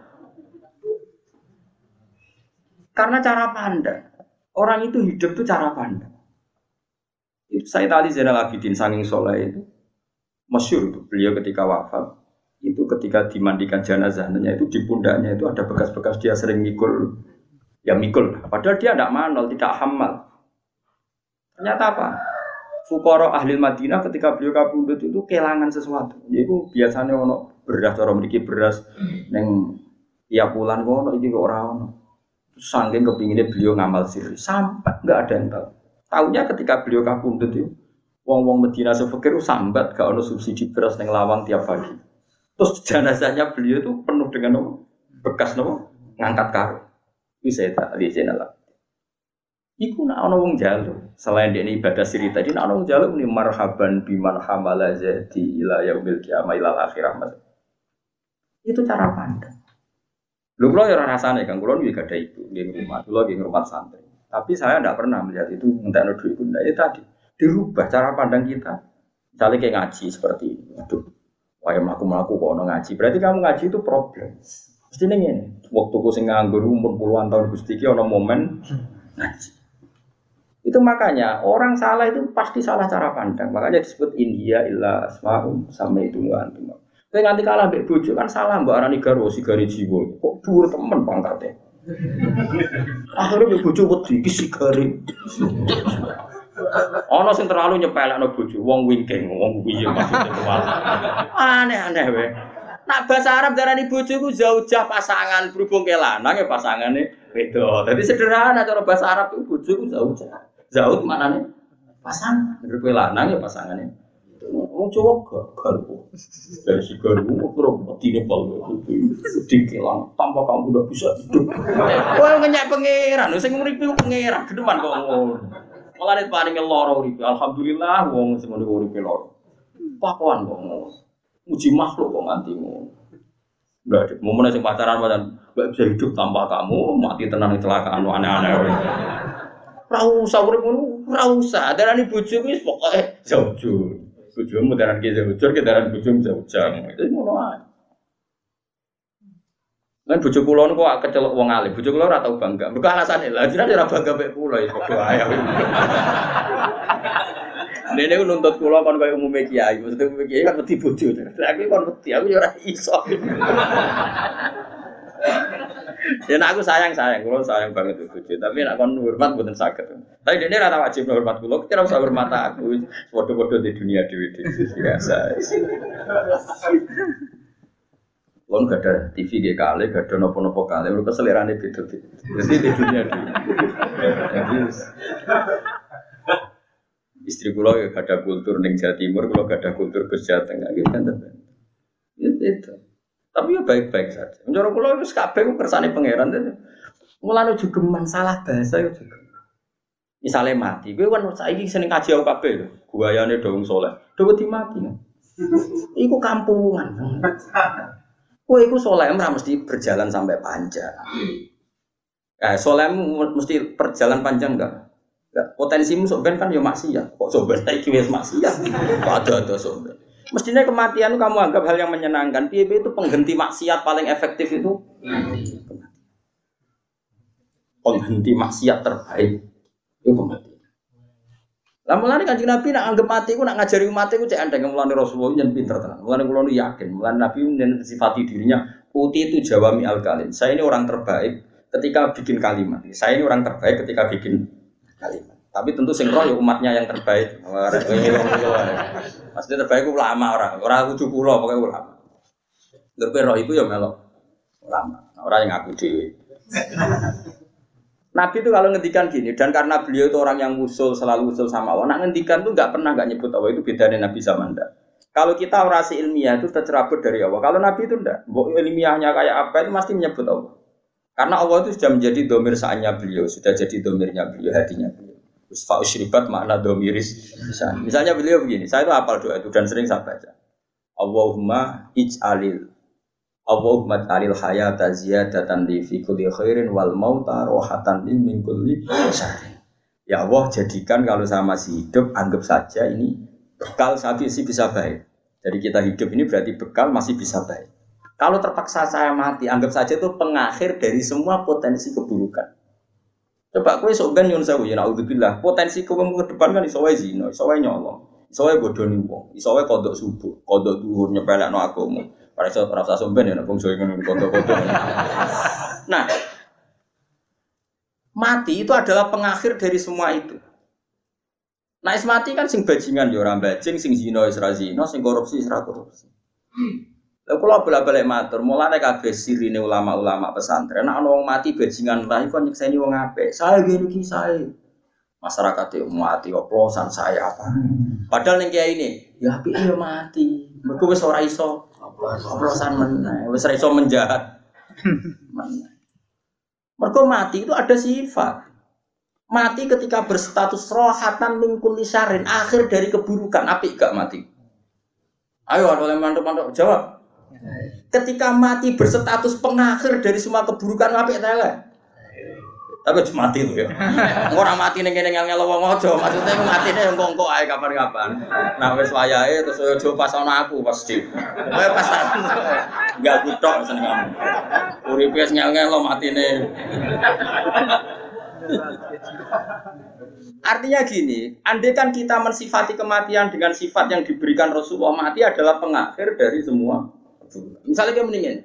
Karena cara pandang. Orang itu hidup itu cara pandang. Itu saya tadi Zainal Abidin sanging soleh itu masyur itu beliau ketika wafat itu ketika dimandikan jenazahnya itu di pundaknya itu ada bekas-bekas dia sering mikul ya mikul padahal dia tidak manol tidak hamal ternyata apa Fukoro ahli Madinah ketika beliau kabundut itu kehilangan sesuatu. Yaitu biasanya ono beras orang memiliki beras neng tiap bulan ono iki orang ono. Sangking kepinginnya beliau ngamal siri sampai nggak ada yang tahu. Tahunya ketika beliau kabundut itu wong-wong Medina sefekir sambat gak ono subsidi beras neng lawang tiap pagi. Terus jenazahnya beliau itu penuh dengan bekas nopo ngangkat karo. Itu saya tak lihat lah. Iku nak ana wong jalu. Selain dia ibadah siri tadi, nak ana wong jalu ini marhaban biman hamala jadi ila yaumil kiamah ila akhirah. Itu cara pandang. Lu kalau ya rasanya kan, kalau juga ada ibu di rumah, lu lagi rumah santri. Tapi saya tidak pernah melihat itu minta duit itu. Nah, itu tadi dirubah cara pandang kita. Misalnya kayak ngaji seperti ini. Aduh, wah melaku melaku kok ono ngaji. Berarti kamu ngaji itu problem. Mesti ini Waktu ku sing nganggur umur puluhan tahun gusti ono momen ngaji. Itu makanya orang salah itu pasti salah cara pandang. Makanya disebut India illa asma'um sama itu antum. Tapi nanti kalah mbek bojo kan salah mbak arani garwo sigari jiwa. Kok dhuwur temen pangkatnya. Akhirnya mbek bojo wedi iki sigari. Ana sing terlalu nyepelekno bojo, wong wingking, wong piye maksudnya Aneh-aneh wae. Nak bahasa Arab darani bojo ku zaujah pasangan berhubung ke lanang ya pasangane beda. Jadi sederhana cara bahasa Arab itu bojo ku zaujah. Zaud mana nih? Pasang. Dari lanang ya pasangannya. Wong Jawa gak garpu. Dari si garpu mau terus mati nih pal. Di kelang tanpa kamu udah bisa hidup. Wah ngenyak pangeran. Saya ngurip itu pangeran. Ke depan kok ngono. Malah nih paling loro urip. Alhamdulillah wong semua nih urip loro. Pakuan kok ngono. Uji makhluk kok nganti ada. Mau mana sing pacaran pacaran. Bisa hidup tanpa kamu. Mati tenang kecelakaan aneh-aneh. Ora usah urip ngono, ora usah. Darani bojoku wis pokoke jauh. Bojomu daran ki jauh, ki daran bojomu jauh. Itu ngono ae. Kan bojo kula niku kok kecelok wong alim. Bojo kula ora tau bangga. Mergo alasane lha jenenge ora bangga mek kula ya padha ae. Dene ku nuntut kula kon koyo umume kiai. Maksudnya umume kiai kan wedi bojo. Lah aku kon wedi, aku ya ora iso. [laughs] Ya nak aku sayang sayang, kalau sayang banget itu bojo. Tapi nak kon hormat bukan sakit. Tapi dia rata wajib hormat kulo. Kira usah hormat aku. Foto-foto di dunia dewi biasa. Kon gak ada TV di kali, gak ada nopo-nopo kali. Mereka selerane beda Jadi di dunia dewi. Jadi istri kulo ya gak ada kultur neng Jawa Timur, kulo gak ada kultur ke Jawa Tengah. Gitu kan? Itu. Tapi ya baik-baik saja. Menjadi kalau itu kabeh ku kersane pangeran itu. Mulane juga salah bahasa itu juga. Misalnya mati, gue kan saiki seneng kaji aku kabeh lho. Guayane dong soleh. Dewe di mati. Iku kampungan. Kowe iku soleh ora mesti berjalan sampai panjang. Eh, soleh mesti perjalanan panjang enggak? Enggak. Potensimu soben kan ya maksiat. Kok soben saiki wis maksiat? Ada-ada soben. Mestinya kematian kamu anggap hal yang menyenangkan. Piye itu penghenti maksiat paling efektif itu penghenti maksiat terbaik itu kematian. Lah mulane Kanjeng Nabi nak anggap mati ku nak ngajari umat iku cek andeng mulane Rasulullah yen pinter tenan. Mulane kula yakin, mulane Nabi yen sifati dirinya uti itu jawami al kalim. Saya ini orang terbaik ketika bikin kalimat. Saya ini orang terbaik ketika bikin kalimat. Tapi tentu sing roh ya umatnya yang terbaik. Maksudnya terbaik ulama orang, orang kudu kula pokoknya ulama. Gerbe roh itu ya melok ulama, orang yang ngaku dewi. [laughs] Nabi itu kalau ngendikan gini dan karena beliau itu orang yang usul selalu usul sama Allah, nak ngendikan tuh nggak pernah nggak nyebut Allah itu beda dengan Nabi zaman Kalau kita orasi ilmiah itu tercerabut dari Allah. Kalau Nabi itu enggak, ilmiahnya kayak apa itu pasti menyebut Allah. Karena Allah itu sudah menjadi domir saatnya beliau, sudah jadi domirnya beliau, hatinya beliau. Fa'usyribat makna domiris. Misalnya beliau begini, saya itu hafal doa itu dan sering saya baca. Allahumma ij'alil Allahumma alil hayata ziyadatan li fi kulli khairin wal mauta rohatan li min kulli syarrin. Ya Allah jadikan kalau saya masih hidup anggap saja ini bekal saat ini bisa baik. Jadi kita hidup ini berarti bekal masih bisa baik. Kalau terpaksa saya mati, anggap saja itu pengakhir dari semua potensi keburukan. Coba kue sok ben nyun sewu ya naudzubillah. Potensi kowe ke depan kan iso wae zina, iso nyolong, iso wae bodoni wong, kodok subuh, kodok dhuwur nyepelekno agama. Para iso ora usah somben ya bangsa ngono kodok-kodok. Nah, mati itu adalah pengakhir dari semua itu. Nah, mati kan sing bajingan ya ora bajing, sing zina wis ra zina, sing korupsi wis ra korupsi. Lha kula bola-balik matur, mulane kabeh sirine ulama-ulama pesantren, nek ana wong mati bajingan lah iku nyekseni wong apik. Saya ngene iki saya. Masyarakat itu mati oplosan saya apa. Padahal ning kiai ini, ya apik ya mati. Mergo wis ora iso oplosan meneh, wis ora iso menjahat. [laughs] Mergo mati itu ada sifat. Mati ketika berstatus rohatan mingkul lisarin, akhir dari keburukan. Api gak mati? Ayo, ada yang mantuk-mantuk jawab. Ketika mati berstatus pengakhir dari semua keburukan, api tele. Tapi cuma mati itu ya. Orang mati nih kene ngel ngel wong aja, maksudnya mati nih yang kongko aja kapan-kapan. Nah wes wayahe terus coba pas ana aku pasti. Kowe pas enggak kutok seneng kamu. Uripe wis ngel ngel mati nih. Artinya gini, andai kan kita mensifati kematian dengan sifat yang diberikan Rasulullah mati adalah pengakhir dari semua. Misalnya kayak mendingin,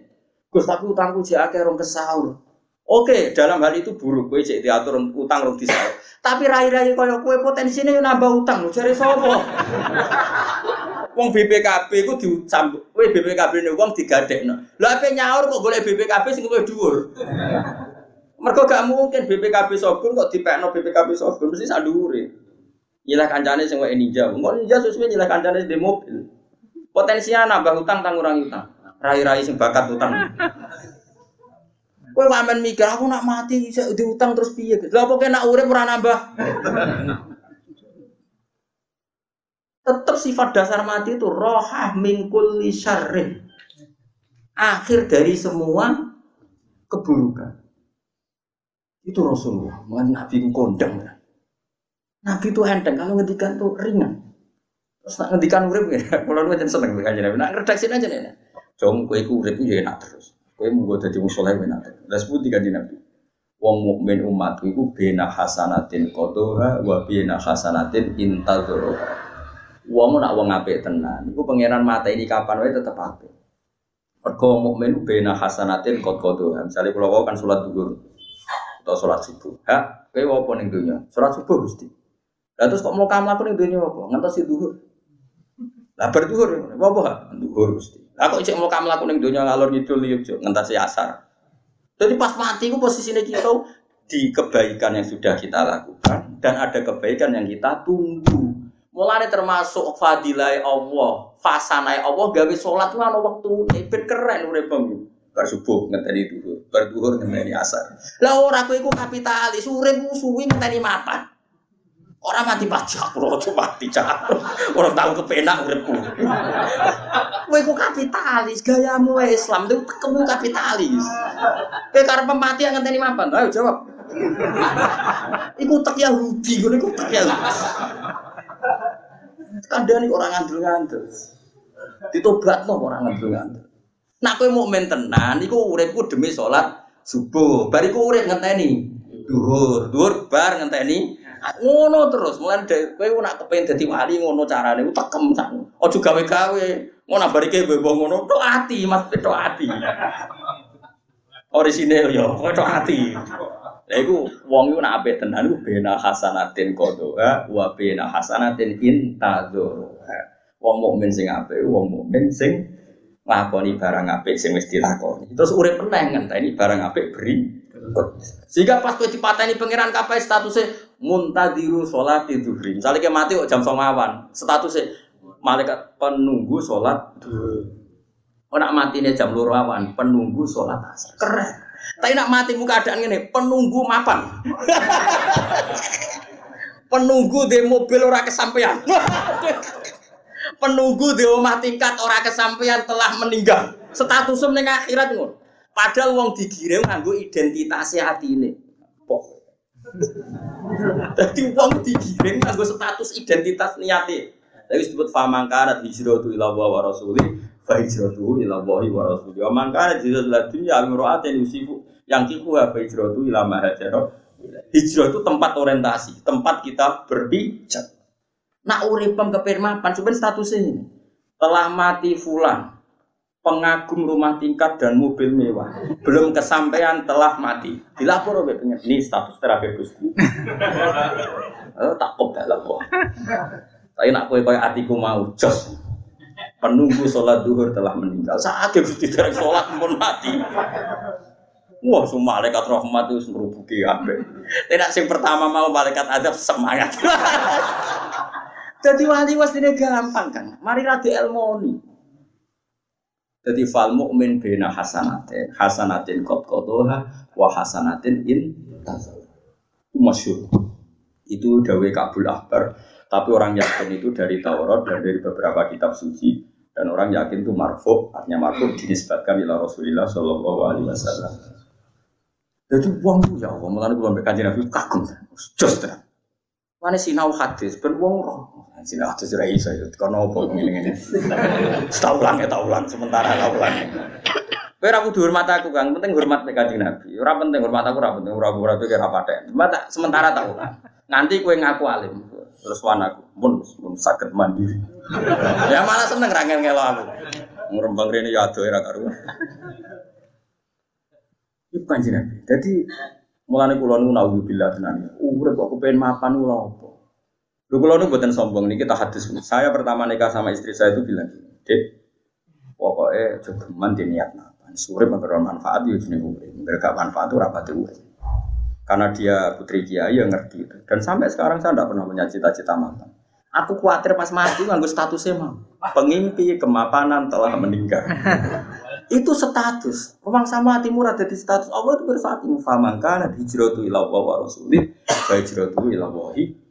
Gus tapi utangku jek akeh rong kesaur. Oke, dalam hal itu buruk kowe cek diatur utang rong disaur. Tapi rai-rai kaya kowe potensinya yo nambah utang lho jare sapa? Wong BPKB ku dicambuk. Kowe BPKB ne wong digadekno. Lah ape nyaur kok golek BPKB sing luwih dhuwur. Mergo gak mungkin BPKB Sogun kok dipekno BPKB Sogun mesti sak dhuwure. Nyilah kancane sing wae ninja. Engko ninja sesuai nyilah kancane di mobil. Potensinya nambah utang tang utang. Rai-rai sing bakat utang. Kowe wamen mikir aku nak mati bisa diutang terus piye? Lah apa kena urip ora nambah? Tetap sifat dasar mati itu rohah mingkul syarrin. Akhir dari semua keburukan. Itu Rasulullah, bukan Nabi kondang. Nabi itu enteng, kalau ngedikan tuh ringan. Terus nak ngedikan urip ya, kalau lu jangan seneng dengan Nabi. Nak redaksi aja nih. Jom kue ku urip ya enak terus. Kue mau gue jadi musoleh enak terus. Dan sebut tiga Nabi. Wong mukmin umat iku bena hasanatin kotoha wa bena hasanatin intadoroha. Wong nak wong apik tenan. Iku pangeran mata ini kapan wae tetep apik. Mergo mukmin bena hasanatin kotoha. Misalnya kalau kau kan sholat duhur, atau sholat subuh. Ha, kayak apa nih dunia? Sholat subuh gusti. Lah terus kok mau kamu aku nih dunia apa? Ngantos si duhur. Lah berduhur, apa ha? Duhur gusti. Kok cek mau kamu aku nih dunia ngalor ngidul liuk cok ngantos si asar. Jadi pas mati ku posisinya kita di kebaikan yang sudah kita lakukan dan ada kebaikan yang kita tunggu. Mulai termasuk fadilai Allah, fasanai Allah gawe sholat ana waktu ben keren urip bar subuh ngenteni duhur, bar duhur ngenteni asar. Lah ora kowe iku kapitalis, urip suwi ngenteni mapan. Ora mati pajak, ora cuma mati cak. Ora tau kepenak uripku. Kowe iku kapitalis, gayamu Islam itu kamu kapitalis. Kowe karep mati ngenteni mapan. Ayo jawab. Iku tak Yahudi, ngono iku tak Yahudi. Kandhane orang ngandel-ngandel. Ditobatno orang ngandel-ngandel. Nak kowe mukmin tenan iku uripku demi salat subuh. Bariku urip ngenteni duhur, duhur bar ngenteni ngono terus. Mulane kowe nak kepen dadi wali ngono carane tekem sak. Aja gawe-gawe. Ngono barike mbok ngono tok ati, Mas tok ati. Orisinil yo, tok ati. Lah iku wong iku nak tenan iku bena hasanatin qadha wa bena hasanatin intadzur. Wong mukmin sing apik, wong mukmin sing lakoni barang apik sing wis dilakoni. Terus urip meneh ngenteni barang apik beri. Sehingga pas kowe dipateni pangeran kapai statusnya muntadiru sholat zuhri. Misalnya kayak mati kok jam songawan, statusnya malaikat penunggu sholat Oh nak mati nih jam loro awan, penunggu sholat asar. Keren. Tapi nak mati muka keadaan ini, penunggu mapan. [laughs] penunggu di mobil ora kesampaian. [laughs] penunggu di rumah tingkat orang kesampaian telah meninggal. Statusnya ning akhirat ngono. Padahal wong digiring nganggo identitasnya hati ini. Pok. Jadi wong digiring nganggo status identitas niati. Tapi disebut famangkarat hijratu ila wa rasuli fa hijratu ila wa rasuli. Wa mangkarat hijratu ila dunya amra'atin yusifu yang kiku fa hijratu ila ma Hijrah itu tempat orientasi, tempat kita berpijak. Nak uripem kepirmapan, sebenarnya statusnya ini. Telah mati fulan, pengagum rumah tingkat dan mobil mewah. Belum kesampaian telah mati. Dilapor oleh pengen. Ini status terakhir Gusti. Oh, [laughs] takut dalam kok. Tapi nak kowe koyo atiku mau jos. Penunggu sholat duhur telah meninggal. Sakit Gusti dereng sholat pun mati. Wah, semua malaikat rahmat itu merubuki apa? Tidak sing pertama mau malaikat adab semangat. [laughs] Jadi wali was ini gampang kan. Mari radi elmoni. Jadi fal mukmin bina hasanatin, hasanatin kot kotoha, wa hasanatin in Itu masyur. Itu dawe kabul akbar. Tapi orang yakin itu dari Taurat dan dari beberapa kitab suci dan orang yakin itu marfu, artinya marfu dinisbatkan ila Rasulullah Shallallahu Alaihi Wasallam. Jadi uang tuh ya Allah, mulai gue kaji Nabi kagum, jos terang. Mana sinau hadis, ben uang roh. Sinau hadis rai saya, karena apa ini ini. Tahu ulang ya tahu ulang, sementara tahu ulang. Kowe ora kudu hormat aku, Kang. Penting hormat nek Kanjeng Nabi. Ora penting hormat aku, ora penting ora ora itu kira paten. Mata sementara tahu kan. Nanti kowe ngaku alim. Terus wan aku, pun pun sakit mandiri. ya malah seneng ra ngelo aku. Ngrembang rene ya ado ora karuan. Iku kanjeng Nabi. Dadi mulane kula nu naudzubillah tenan. Urip kok kepen mapan lho apa? Lho kula nu mboten sombong niki tak hadis. Saya pertama nikah sama istri saya itu bilang, "Dek, pokoknya jogeman di niat Surip memberi manfaat ya jenis urip. Mereka manfaat itu rapati urip. Karena dia putri kiai yang ngerti. Dan sampai sekarang saya tidak pernah punya cita-cita mantan. Aku khawatir pas mati nganggo statusnya mah. Pengimpi kemapanan telah meninggal. itu status. Rumah sama hati murah jadi status Allah itu bersaat ini famangkan hijratu ila wa wa hijratu ila wahi.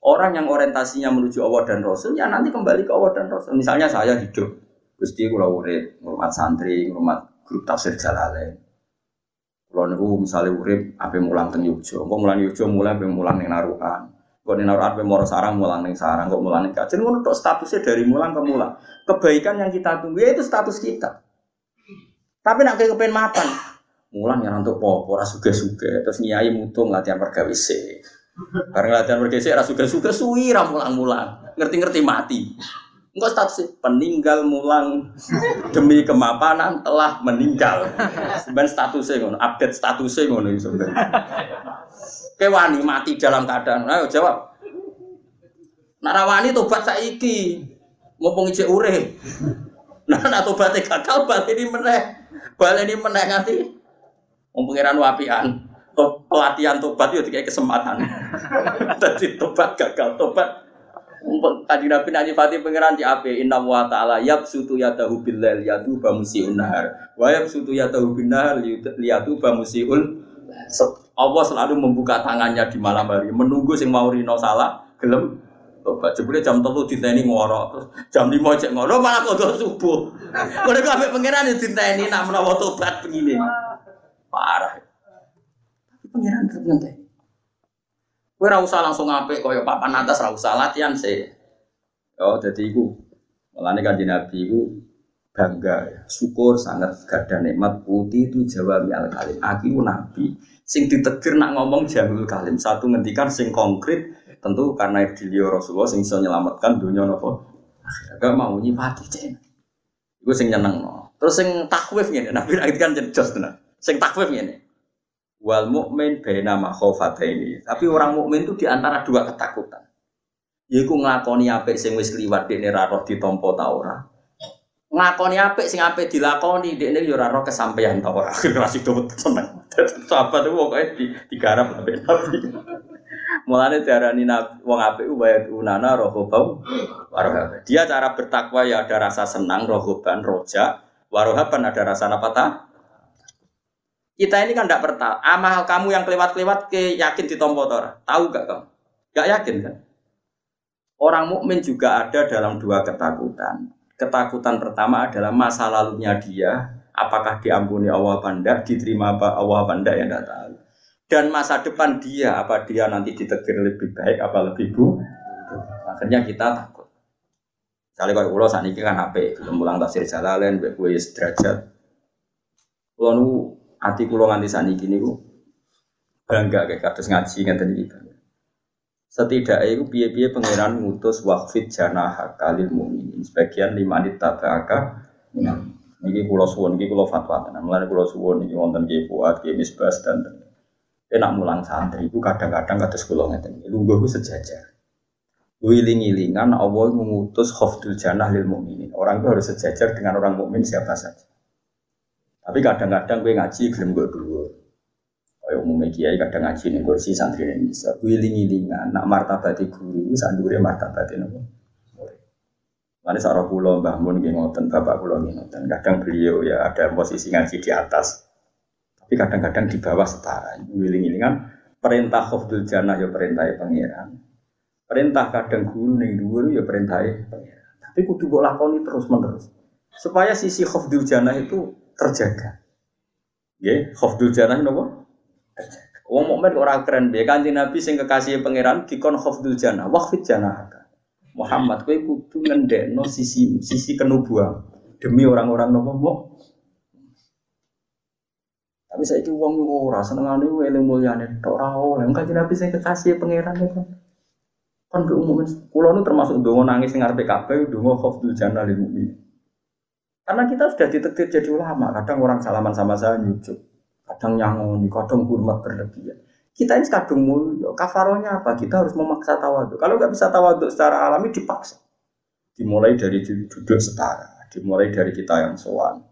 Orang yang orientasinya menuju Allah dan Rasul ya nanti kembali ke Allah dan Rasul. Misalnya saya hidup, Gusti kula urip, ngurmat santri, ngurmat grup tafsir Jalalain. Kalau niku misalnya urip, apa mulang teng Yogyo, kok mulang Yogyo mulai apa mulang neng Narukan, kok neng Narukan apa Moro Sarang mulang neng Sarang, kok mulang neng Kajen, ngono tok statusnya dari mulang ke mulang. Kebaikan yang kita tunggu ya itu status kita. Tapi nak kepen mapan, mulang yang untuk popo, ora suge-suge, terus nyai mutung latihan pergawe Karena latihan pergawe se, ora suge-suge, suwi mulang-mulang, ngerti-ngerti mati. Enggak status peninggal mulang demi kemapanan telah meninggal. Sebenarnya statusnya ngono, update statusnya ngono sebenarnya. Kewani mati dalam keadaan. Ayo jawab. Narawani tobat saiki. Mumpung ijek urip. Nah, nak tobatnya gagal balik ini meneh. Balik ini meneh nganti mumpung pengiran wapian. Pelatihan tobat itu kayak kesempatan. [laughs] Tadi tobat gagal, tobat Tadi Nabi nanti Fatih pengiran di ape Inna wa ta'ala yab sutu yatahu billal yatu bamusiun nahar Wa yab sutu yatahu binnahar liyatu bamusiul Allah selalu membuka tangannya di malam hari Menunggu sing mau rino salah Gelem Tobat jebule jam telu diteni ngoro terus jam 5 cek ngoro malah kok subuh. Mereka ambek pangeran diteni nak menawa tobat begini. Parah. Pangeran tetep ngenteni. Kowe ora langsung ngapik kaya papan atas ora latihan sih. Oh, jadi iku. Mulane kanjeng Nabi iku bangga ya. Syukur sangat gada nikmat putih itu jawab al kalim. Aku nabi sing ditegur nak ngomong jamul kalim. Satu ngendikan sing konkret tentu karena beliau Rasulullah sing iso nyelamatkan dunia nopo. Gak mau nyipati cen. Iku sing nyeneng no. Terus sing takwif ngene, Nabi kan jos tenan. Sing takwif ngene. Wal mukmin baina ini. Tapi orang mukmin itu di antara dua ketakutan. Yaiku nglakoni apik sing wis kliwat dekne ra roh ditampa ta ora. Nglakoni apik sing apik dilakoni dekne yo ora roh kesampaian ta ora. [laughs] Kelas itu seneng. Sahabat itu pokoke di digarap ambek Nabi. [laughs] Mulane diarani wong apik wae unana rohobau warohab. Dia cara bertakwa ya ada rasa senang, rohoban, roja, warohaban ada rasa apa ta? Kita ini kan tidak pertal. Amal kamu yang kelewat-kelewat ke yakin di tora. Tahu gak kamu? Gak yakin kan? Orang mukmin juga ada dalam dua ketakutan. Ketakutan pertama adalah masa lalunya dia, apakah diampuni Allah banda, diterima apa Allah banda yang tidak tahu. Dan masa depan dia, apa dia nanti ditegir lebih baik, apa lebih bu? Akhirnya kita takut. Misalnya kalau ulo saat ini kan HP, belum pulang tafsir jalalain, gue derajat. Kalau ati kula nganti saniki niku bangga kayak kados ngaji ngeten iki. Setidaknya itu piye-piye pangeran ngutus wakfit jana kalil mukminin. Sebagian lima menit tabaka. Niki kula suwun, niki kula fatwa tenan. Mulane kula suwun niki wonten Ki Fuad, Ki Misbas dan Enak mulang santri itu kadang-kadang kata sekolah ngeten. Lungguh itu sejajar. Wiling-wilingan Allah mengutus khofdul jannah lil mukminin. Orang itu harus sejajar dengan orang mukmin siapa saja. Tapi kadang-kadang gue ngaji gelem gue dulu. Kayak umumnya kiai kadang ngaji nih kursi santri ini bisa. Wiling-wilingan nak martabati guru sandure martabati nopo. Mana seorang pulau Mbah Mun ngoten, bapak pulau ngoten. Kadang beliau ya ada posisi ngaji di atas, tapi kadang-kadang di bawah setara. Wiling ini kan perintah khofdul jannah ya perintah pangeran. Perintah kadang guru ning dhuwur ya perintah pangeran. Tapi kudu mbok lakoni terus menerus. Supaya sisi khofdul jannah itu terjaga. Nggih, khofdul jannah napa? Terjaga. Wong mukmin ora keren piye kanjeng Nabi sing kekasih pangeran dikon khofdul jannah, waqfid jannah. Muhammad kowe kudu ngendekno sisi sisi kenubuan demi orang-orang nopo mau. Tapi saya itu uang ora senengane eling mulyane tok ora oleh. Engko Nabi sing kekasih pangeran itu. Kan ke umum pulau itu termasuk dongo nangis dengar PKB, dongo khofdul jannah lil mukmin. Karena kita sudah ditetir jadi ulama, kadang orang salaman sama saya nyucuk, kadang nyangoni, kadang hormat berlebihan. Kita ini kadung mulia. Kafaronya apa? Kita harus memaksa tawaduk. Kalau nggak bisa tawaduk secara alami dipaksa. Dimulai dari duduk setara. Dimulai dari kita yang sowan.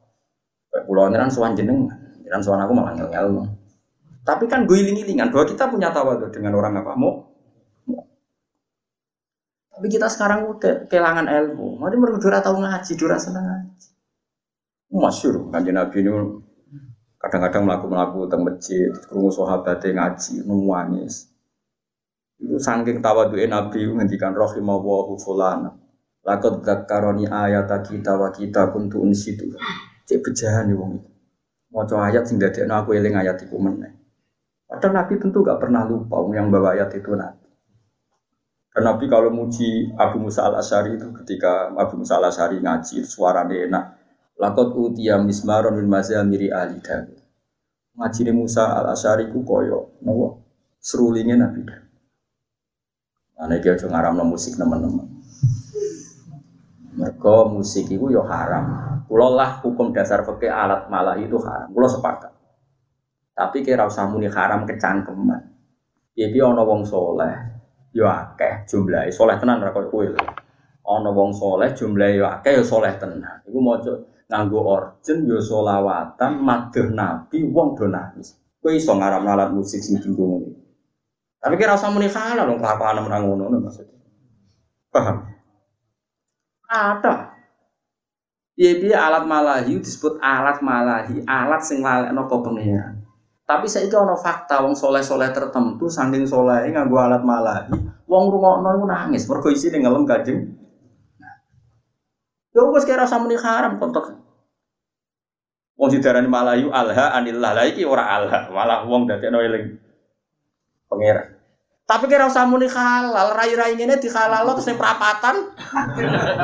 Pulau kan sowan jenengan. Jangan sowan aku malah ngel-ngel. Tapi kan gue iling-ilingan bahwa kita punya tawaduk dengan orang apa mau. Tapi kita sekarang udah kehilangan ilmu. Mari mereka dura tahu ngaji, dura seneng ngaji. Masyur, kanjeng Nabi ini kadang-kadang melaku-melaku teng masjid, krungu sahabat ngaji, nangis. Itu saking tawaduke Nabi ngendikan rahimallahu fulana. Lakot zakaroni ayat kita wa kita kuntu unsitu. Cek bejahan wong itu. Maca ayat sing dadekno aku eling ayat iku meneh. Padahal Nabi tentu gak pernah lupa yang bawa ayat itu Nabi. Dan Nabi kalau muji Abu Musa al Ashari itu ketika Abu Musa al Ashari ngaji suaranya enak, Lakot utia mismaron min miri ali Dawud. Ngajine Musa al Asyari ku koyo nopo serulingnya Nabi Dawud. Ana iki aja ngaramno musik teman-teman. Mereka musik itu yo haram. Kulo lah hukum dasar fikih alat malah itu haram. Kulo sepakat. Tapi kira usah muni haram kecangkeman. Ya piye ana wong soleh yo akeh jumlahe soleh tenan ra koyo kowe. Ana wong soleh jumlahe yo akeh yo soleh tenan. Iku maca nganggo orjen yo solawatan madheh nabi wong do nangis. Kowe iso ngaram alat musik sing dienggo ngene. Tapi kira usah muni halal dong kelakuan menang ngono maksudnya. Paham? Ada Iya alat malahi disebut alat malahi, alat sing lalekno ke pengiran. Tapi saya ono fakta wong soleh soleh tertentu saking soleh nganggo alat malahi, wong rungokno nangis. Mergo isine ngelem kajeng Ya wis kira rasa muni haram kontok. Wong didarani malayu alha anillah. Lah iki ora alha, malah wong dadekno eling pangeran. Tapi kira usah muni halal, rai-rai ngene di halal terus ning perapatan.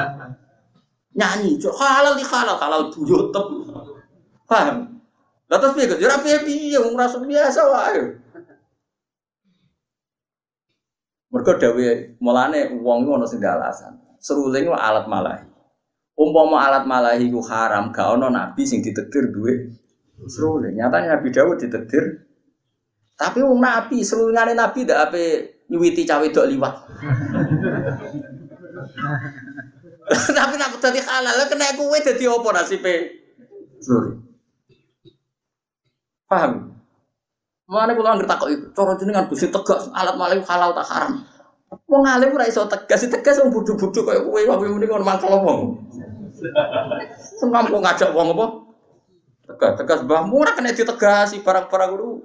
[laughs] Nyanyi, cok halal di halal, halal buyutep. Paham? Lah terus piye? Ya piye piye wong rasa biasa wae. Mergo dawe mulane wong iku ana sing alasan. Seruling alat malahi. Umpama alat malahi ku haram, gak ono nabi sing ditetir duwe serule. Nyatanya Nabi Dawud ditetir. Tapi wong nabi, serulingane nabi ndak ape nyuwiti cawe dok liwat. [laughs] Tapi nak dadi halal, kena kowe dadi apa nasibe? Serule. Paham? Mana kula anggere takok itu, cara jenengan Gusti tegas alat malahi halal tak haram. Wong alim ora iso tegas, tegas wong bodho-bodho kaya kowe wae muni ngono mangkel wong. Semam kok ngajak wong apa? Tegas, tegas mbahmu ora kena ditegasi barang-barang guru.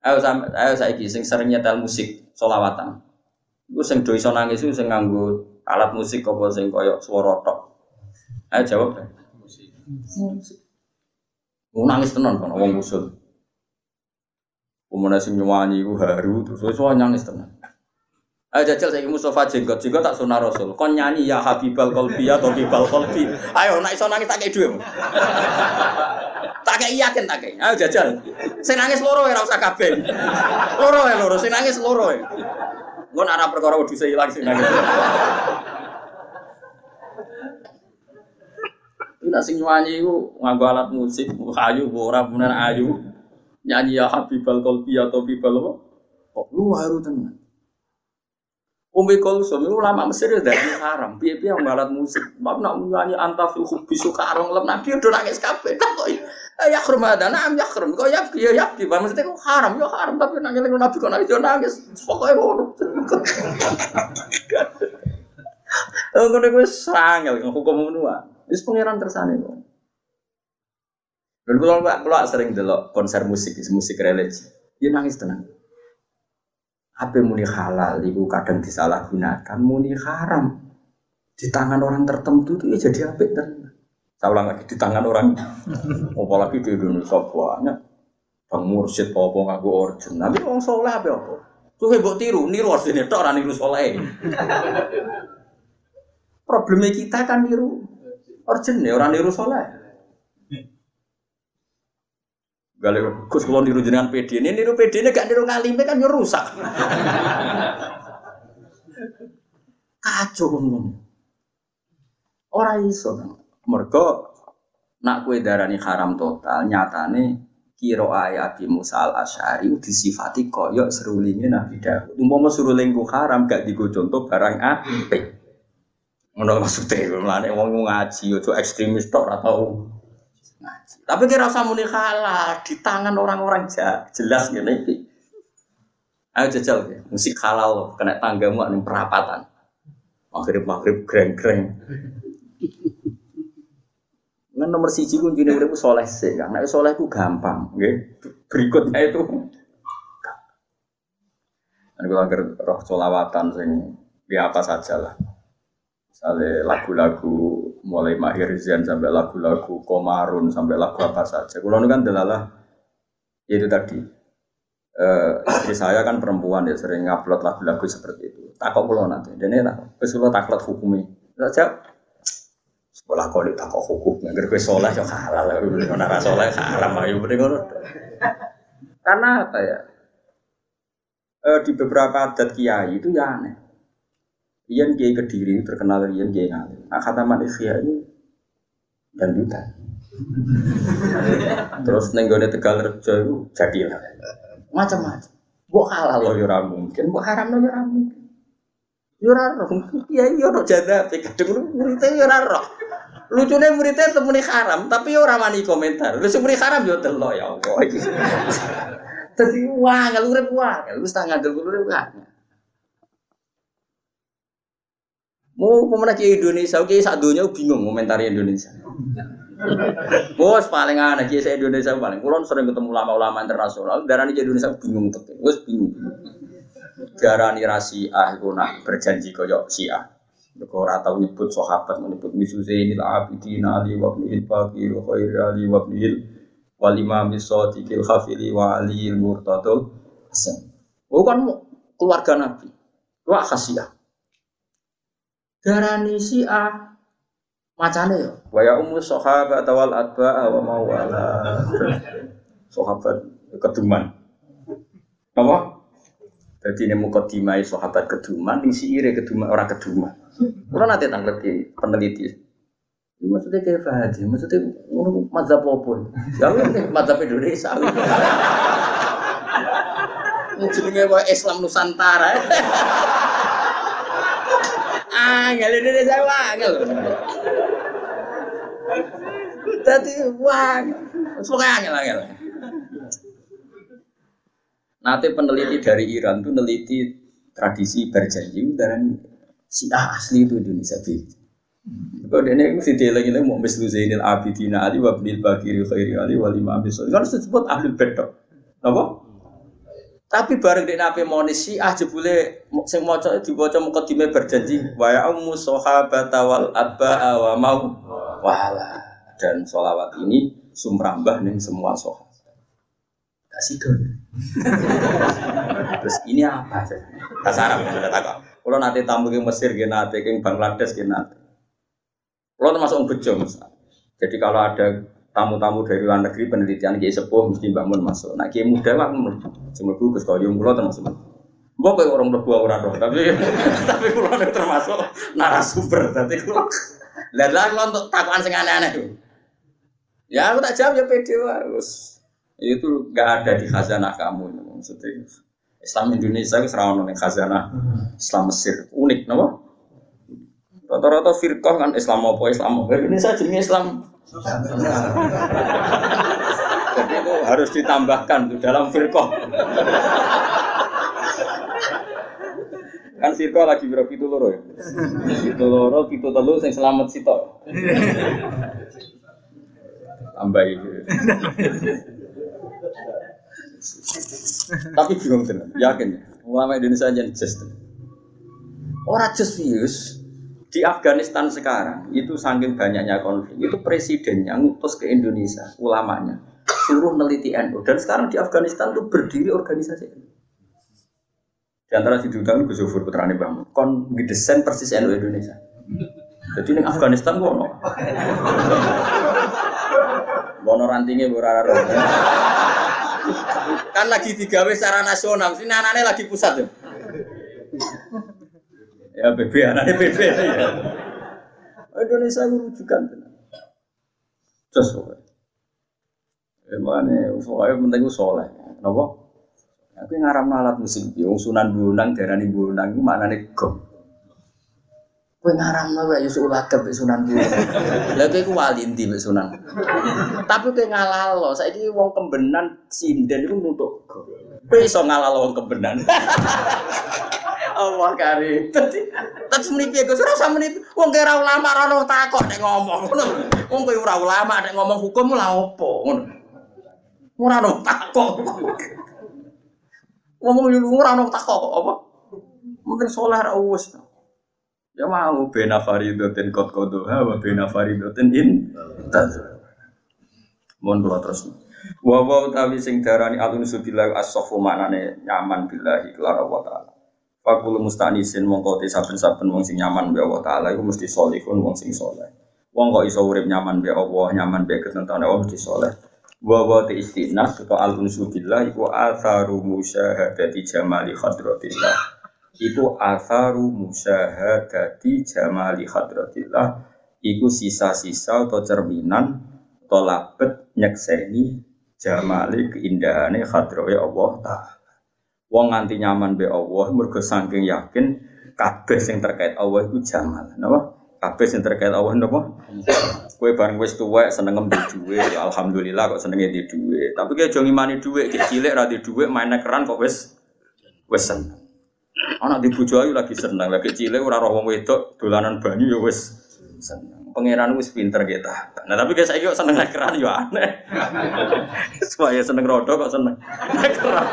Ayo sampe ayo saiki sing sering nyetel musik solawatan. Iku sing do iso nangis sing nganggo alat musik apa sing koyo swara tok. Ayo jawab. Musik. Musik. nangis tenan kan wong usul. Umumnya sing nyanyi iku haru terus wis nangis tenan. Ayo jajal saya Mustafa jenggot, jenggot tak sunah Rasul. Kon nyanyi ya Habibal Kolbi atau Habibal Kolbi. Ayo nak iso nangis tak kayak duit. tak kayak yakin tak kayak. Ayo jajal. Saya nangis loro ya rasa kabeh. Loro ya loro, saya nangis loro ya. Gue arah perkara udah saya hilang sih nangis. Tidak sing nyanyi itu nganggo alat musik, ayu, ora bener ayu. nyanyi ya Habibal Kolbi Habibal apa? Oh, lu haru tenan. Umi Kulsum itu ulama Mesir ya dari haram. Biar biar balat musik. Mak nak nyanyi antafil hubbi suka arong lem nabi udah nangis kafe. Tak kok ya krum ada nam ya krum. Kok ya ya ya di maksudnya kok haram ya haram tapi nangis lagi nabi kok nangis nangis. Pokoknya ngono. Ngono gue serangel hukum menua. Itu pangeran tersane kok. Dan kalau kalau sering delok konser musik, musik religi, dia nangis tenang. Apa muni halal itu kadang disalahgunakan, muni haram di tangan orang tertentu itu ya jadi apa tenang. Saya ulang lagi di tangan orang, [laughs] apalagi di Indonesia banyak bang mursyid apa ngaku origin. Tapi orang soleh apa apa? Tuh hebat tiru, niru origin itu orang niru soleh. [laughs] Problemnya kita kan niru origin orang niru soleh. Gale Gus kalau niru jenengan PD ini niru PD ini gak niru ngalime kan rusak. [laughs] Kacau ngomong. Orang iso. Mergo nak kue darani haram total nyatane kiro ayat Musa al Ashari disifati koyok serulingnya Nabi Dawud. Umpama seruling ku haram gak digo contoh barang apik. Ngono maksudnya, mulane wong ngaji ojo ekstremis tok atau ngaji. Tapi kira usah muni halal di tangan orang-orang jelas ngene iki. Ayo jajal ya, musik halal kena tanggamu ning perapatan. Maghrib maghrib greng greng. Nah, nomor siji kuncinya urip soleh sih, karena soleh itu gampang, okay? Berikutnya itu Dan kalau roh solawatan sing ya apa saja lah. Misalnya lagu-lagu mulai Mahir Zain sampai lagu-lagu Komarun sampai lagu apa saja. Kalau kan delalah itu tadi. Uh, istri saya kan perempuan ya sering ngupload lagu-lagu seperti itu. Takut pulau nanti. Dan ini takut. Terus kalau takut hukumi. Saja sekolah kau di takut hukum. Nggak gue soleh ya halal. Nara soleh haram. Ayo bener Karena apa ya? Uh, di beberapa adat kiai itu ya aneh Ian Kiai Kediri terkenal Ian Kiai Ngalim. Nah kata manusia ini dangdutan. [laughs] Terus nenggone Tegal Rejo itu jadilah macam-macam. Buat halal loh yura mungkin, buat haram loh yura mungkin. Yura roh, iya roh jada, kadang muridnya yura roh. Lucunya muridnya temuni haram, tapi orang mani komentar. Lu semuri haram yo telo ya Allah. Tadi wah, lu wah, lu setengah dulu lu wah. Mau pemenang ke Indonesia, oke saat dunia bingung komentari Indonesia. Bos paling aneh kiai Indonesia paling. Kulon sering ketemu ulama-ulama internasional, darah ini Indonesia bingung tuh. Bos bingung. Darah ini rasi ah nak berjanji koyok si ah. Kau tahu nyebut sahabat menyebut misu Zainil Abidin Ali wa Ibnil Baqir wa Khairi Ali wa Ibnil wal Imam Sadiqil Khafili wa Ali kan keluarga Nabi. Wah khasiah darani A macane ya wa ya ummu sahabat wal atba wa mawala. Sahabat keduman. Apa? Jadi ini mukadimai sahabat keduman ini si ire keduman orang keduman. Kalau nanti tanggal di peneliti. Ini maksudnya kayak Fahadi, maksudnya ngono mazhab apa? Ya mazhab Indonesia. Jenenge Islam Nusantara. Angel Indonesia angel. Tadi wah, semua angel angel. Nanti peneliti dari Iran tuh neliti tradisi berjanji dan si asli itu Indonesia bi. Kalau dia ini mesti dia lagi mau mislu Zainil Abidin Ali wa Abdul Bakir Khairi Ali wa Imam Kan disebut ahli bedok. Apa? Tapi bareng di nabi monis si ah jebule sing maca diwaca mukadime berjanji wa ya ummu sahabat wal abba wa mau wala dan solawat ini sumrambah nih semua sahabat. Kasih. Terus ini apa? Kasar apa ada takut. Kalau nanti tamu ke Mesir, ke nanti ke Bangladesh, ke nanti. Kalau termasuk bejo, Jadi kalau ada tamu-tamu dari luar negeri penelitian kiai sepuh mesti bangun masuk. Nah kiai muda lah semua bagus kalau yang pulau termasuk. Gue kayak orang berdua orang roh, tapi [laughs] tapi pulau termasuk narasumber. Tapi pulau dan lah untuk takuan sing aneh-aneh. Ya aku tak jawab ya pede harus. Itu nggak ada di khazanah kamu maksudnya. Islam Indonesia itu serawon ning khazanah Islam Mesir unik, napa? Rata-rata firqah kan Islam apa Islam apa Indonesia jenenge Islam. Jadi itu harus ditambahkan tuh dalam firqah. kan firqah lagi biro pitu loro ya. Pitu loro, pitu telu sing selamat sitok. Tambah itu. Tapi bingung tenan, yakin. Ulama Indonesia aja just. Orang views di Afghanistan sekarang itu saking banyaknya konflik itu presidennya ngutus ke Indonesia ulamanya suruh neliti NU dan sekarang di Afghanistan itu berdiri organisasi di antara si Duta itu Zufur putrane Bang kon ngedesain persis NU Indonesia. Jadi ini Afghanistan kok no Bono rantingnya berara kan lagi digawe secara nasional sini anaknya lagi pusat tuh ya BB anaknya BB ya Indonesia rujukan terus pokoknya Emangnya, pokoknya penting itu soleh. Kenapa? Aku ngaram alat musik, yang sunan bunang, darani bunang, itu mana nih gom. Kue ngaram nalar Yusuf Ulagab sunan bunang. Lagi aku wali inti sunan. Tapi kue ngalal loh, saya ini wong kembenan sinden itu nutuk gom. Kue iso ngalal wong kembenan. [laughs] Allah kari. Tapi menipi gue suruh sama menipi. Wong kira ulama rano takut nek ngomong. Wong kue ora ulama nek ngomong hukum lah opo. Ora ono takok. Ngomong lu ora ono takok kok apa? Mungkin soleh ra. Ya mau bena faridoten kot kodo ha wa bena faridoten in. Mohon kula terus. Wa wa utawi sing darani alun subillah as-safu maknane nyaman billahi kelar Allah taala. Fakul mustanisin mongko te saben-saben wong sing nyaman be Allah taala iku mesti salihun wong sing saleh. Wong kok iso urip nyaman be Allah, nyaman be ketentuan Allah mesti saleh. Wa wa ti istinas atau al billah iku atharu musyahadati jamali hadratillah iku atharu musyahadati jamali hadratillah iku sisa-sisa atau cerminan atau labet nyekseni jamali keindahane hadrawe Allah taala wong nganti nyaman be Allah mergo saking yakin kabeh sing terkait Allah iku jamal napa kabeh sing terkait Allah napa? Kowe bareng wis tuwek seneng ngembe dhuwit, ya alhamdulillah kok senenge di dhuwit. Tapi kowe aja ngimani dhuwit, ki cilik ra di dhuwit main keran kok wis wis seneng. Anak di bojo ayu lagi seneng, lagi cilik ora roh wong wedok dolanan banyu ya wis seneng. Pangeran wis pinter kita. Nah tapi kayak saya kok seneng keran ya aneh. [laughs] Supaya seneng rodo kok seneng keran.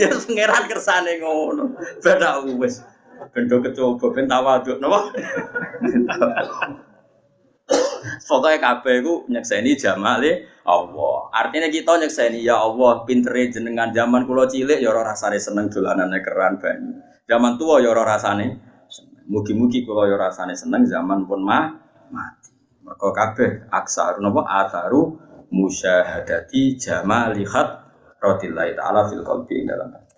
Ya pangeran kersane ngono. Beda wis. Bendo kecoba ben tawaduk napa? Pokoknya kabeh iku nyekseni jamale Allah. Artinya kita nyekseni ya Allah, pintere jenengan zaman kula cilik ya ora rasane seneng dolanane keran banyu. Zaman tua ya ora rasane Mugi-mugi kula ya rasane seneng zaman pun mah mati. Mergo kabeh aksar napa atharu musyahadati jamali khat radillahi taala fil qalbi dalam hati.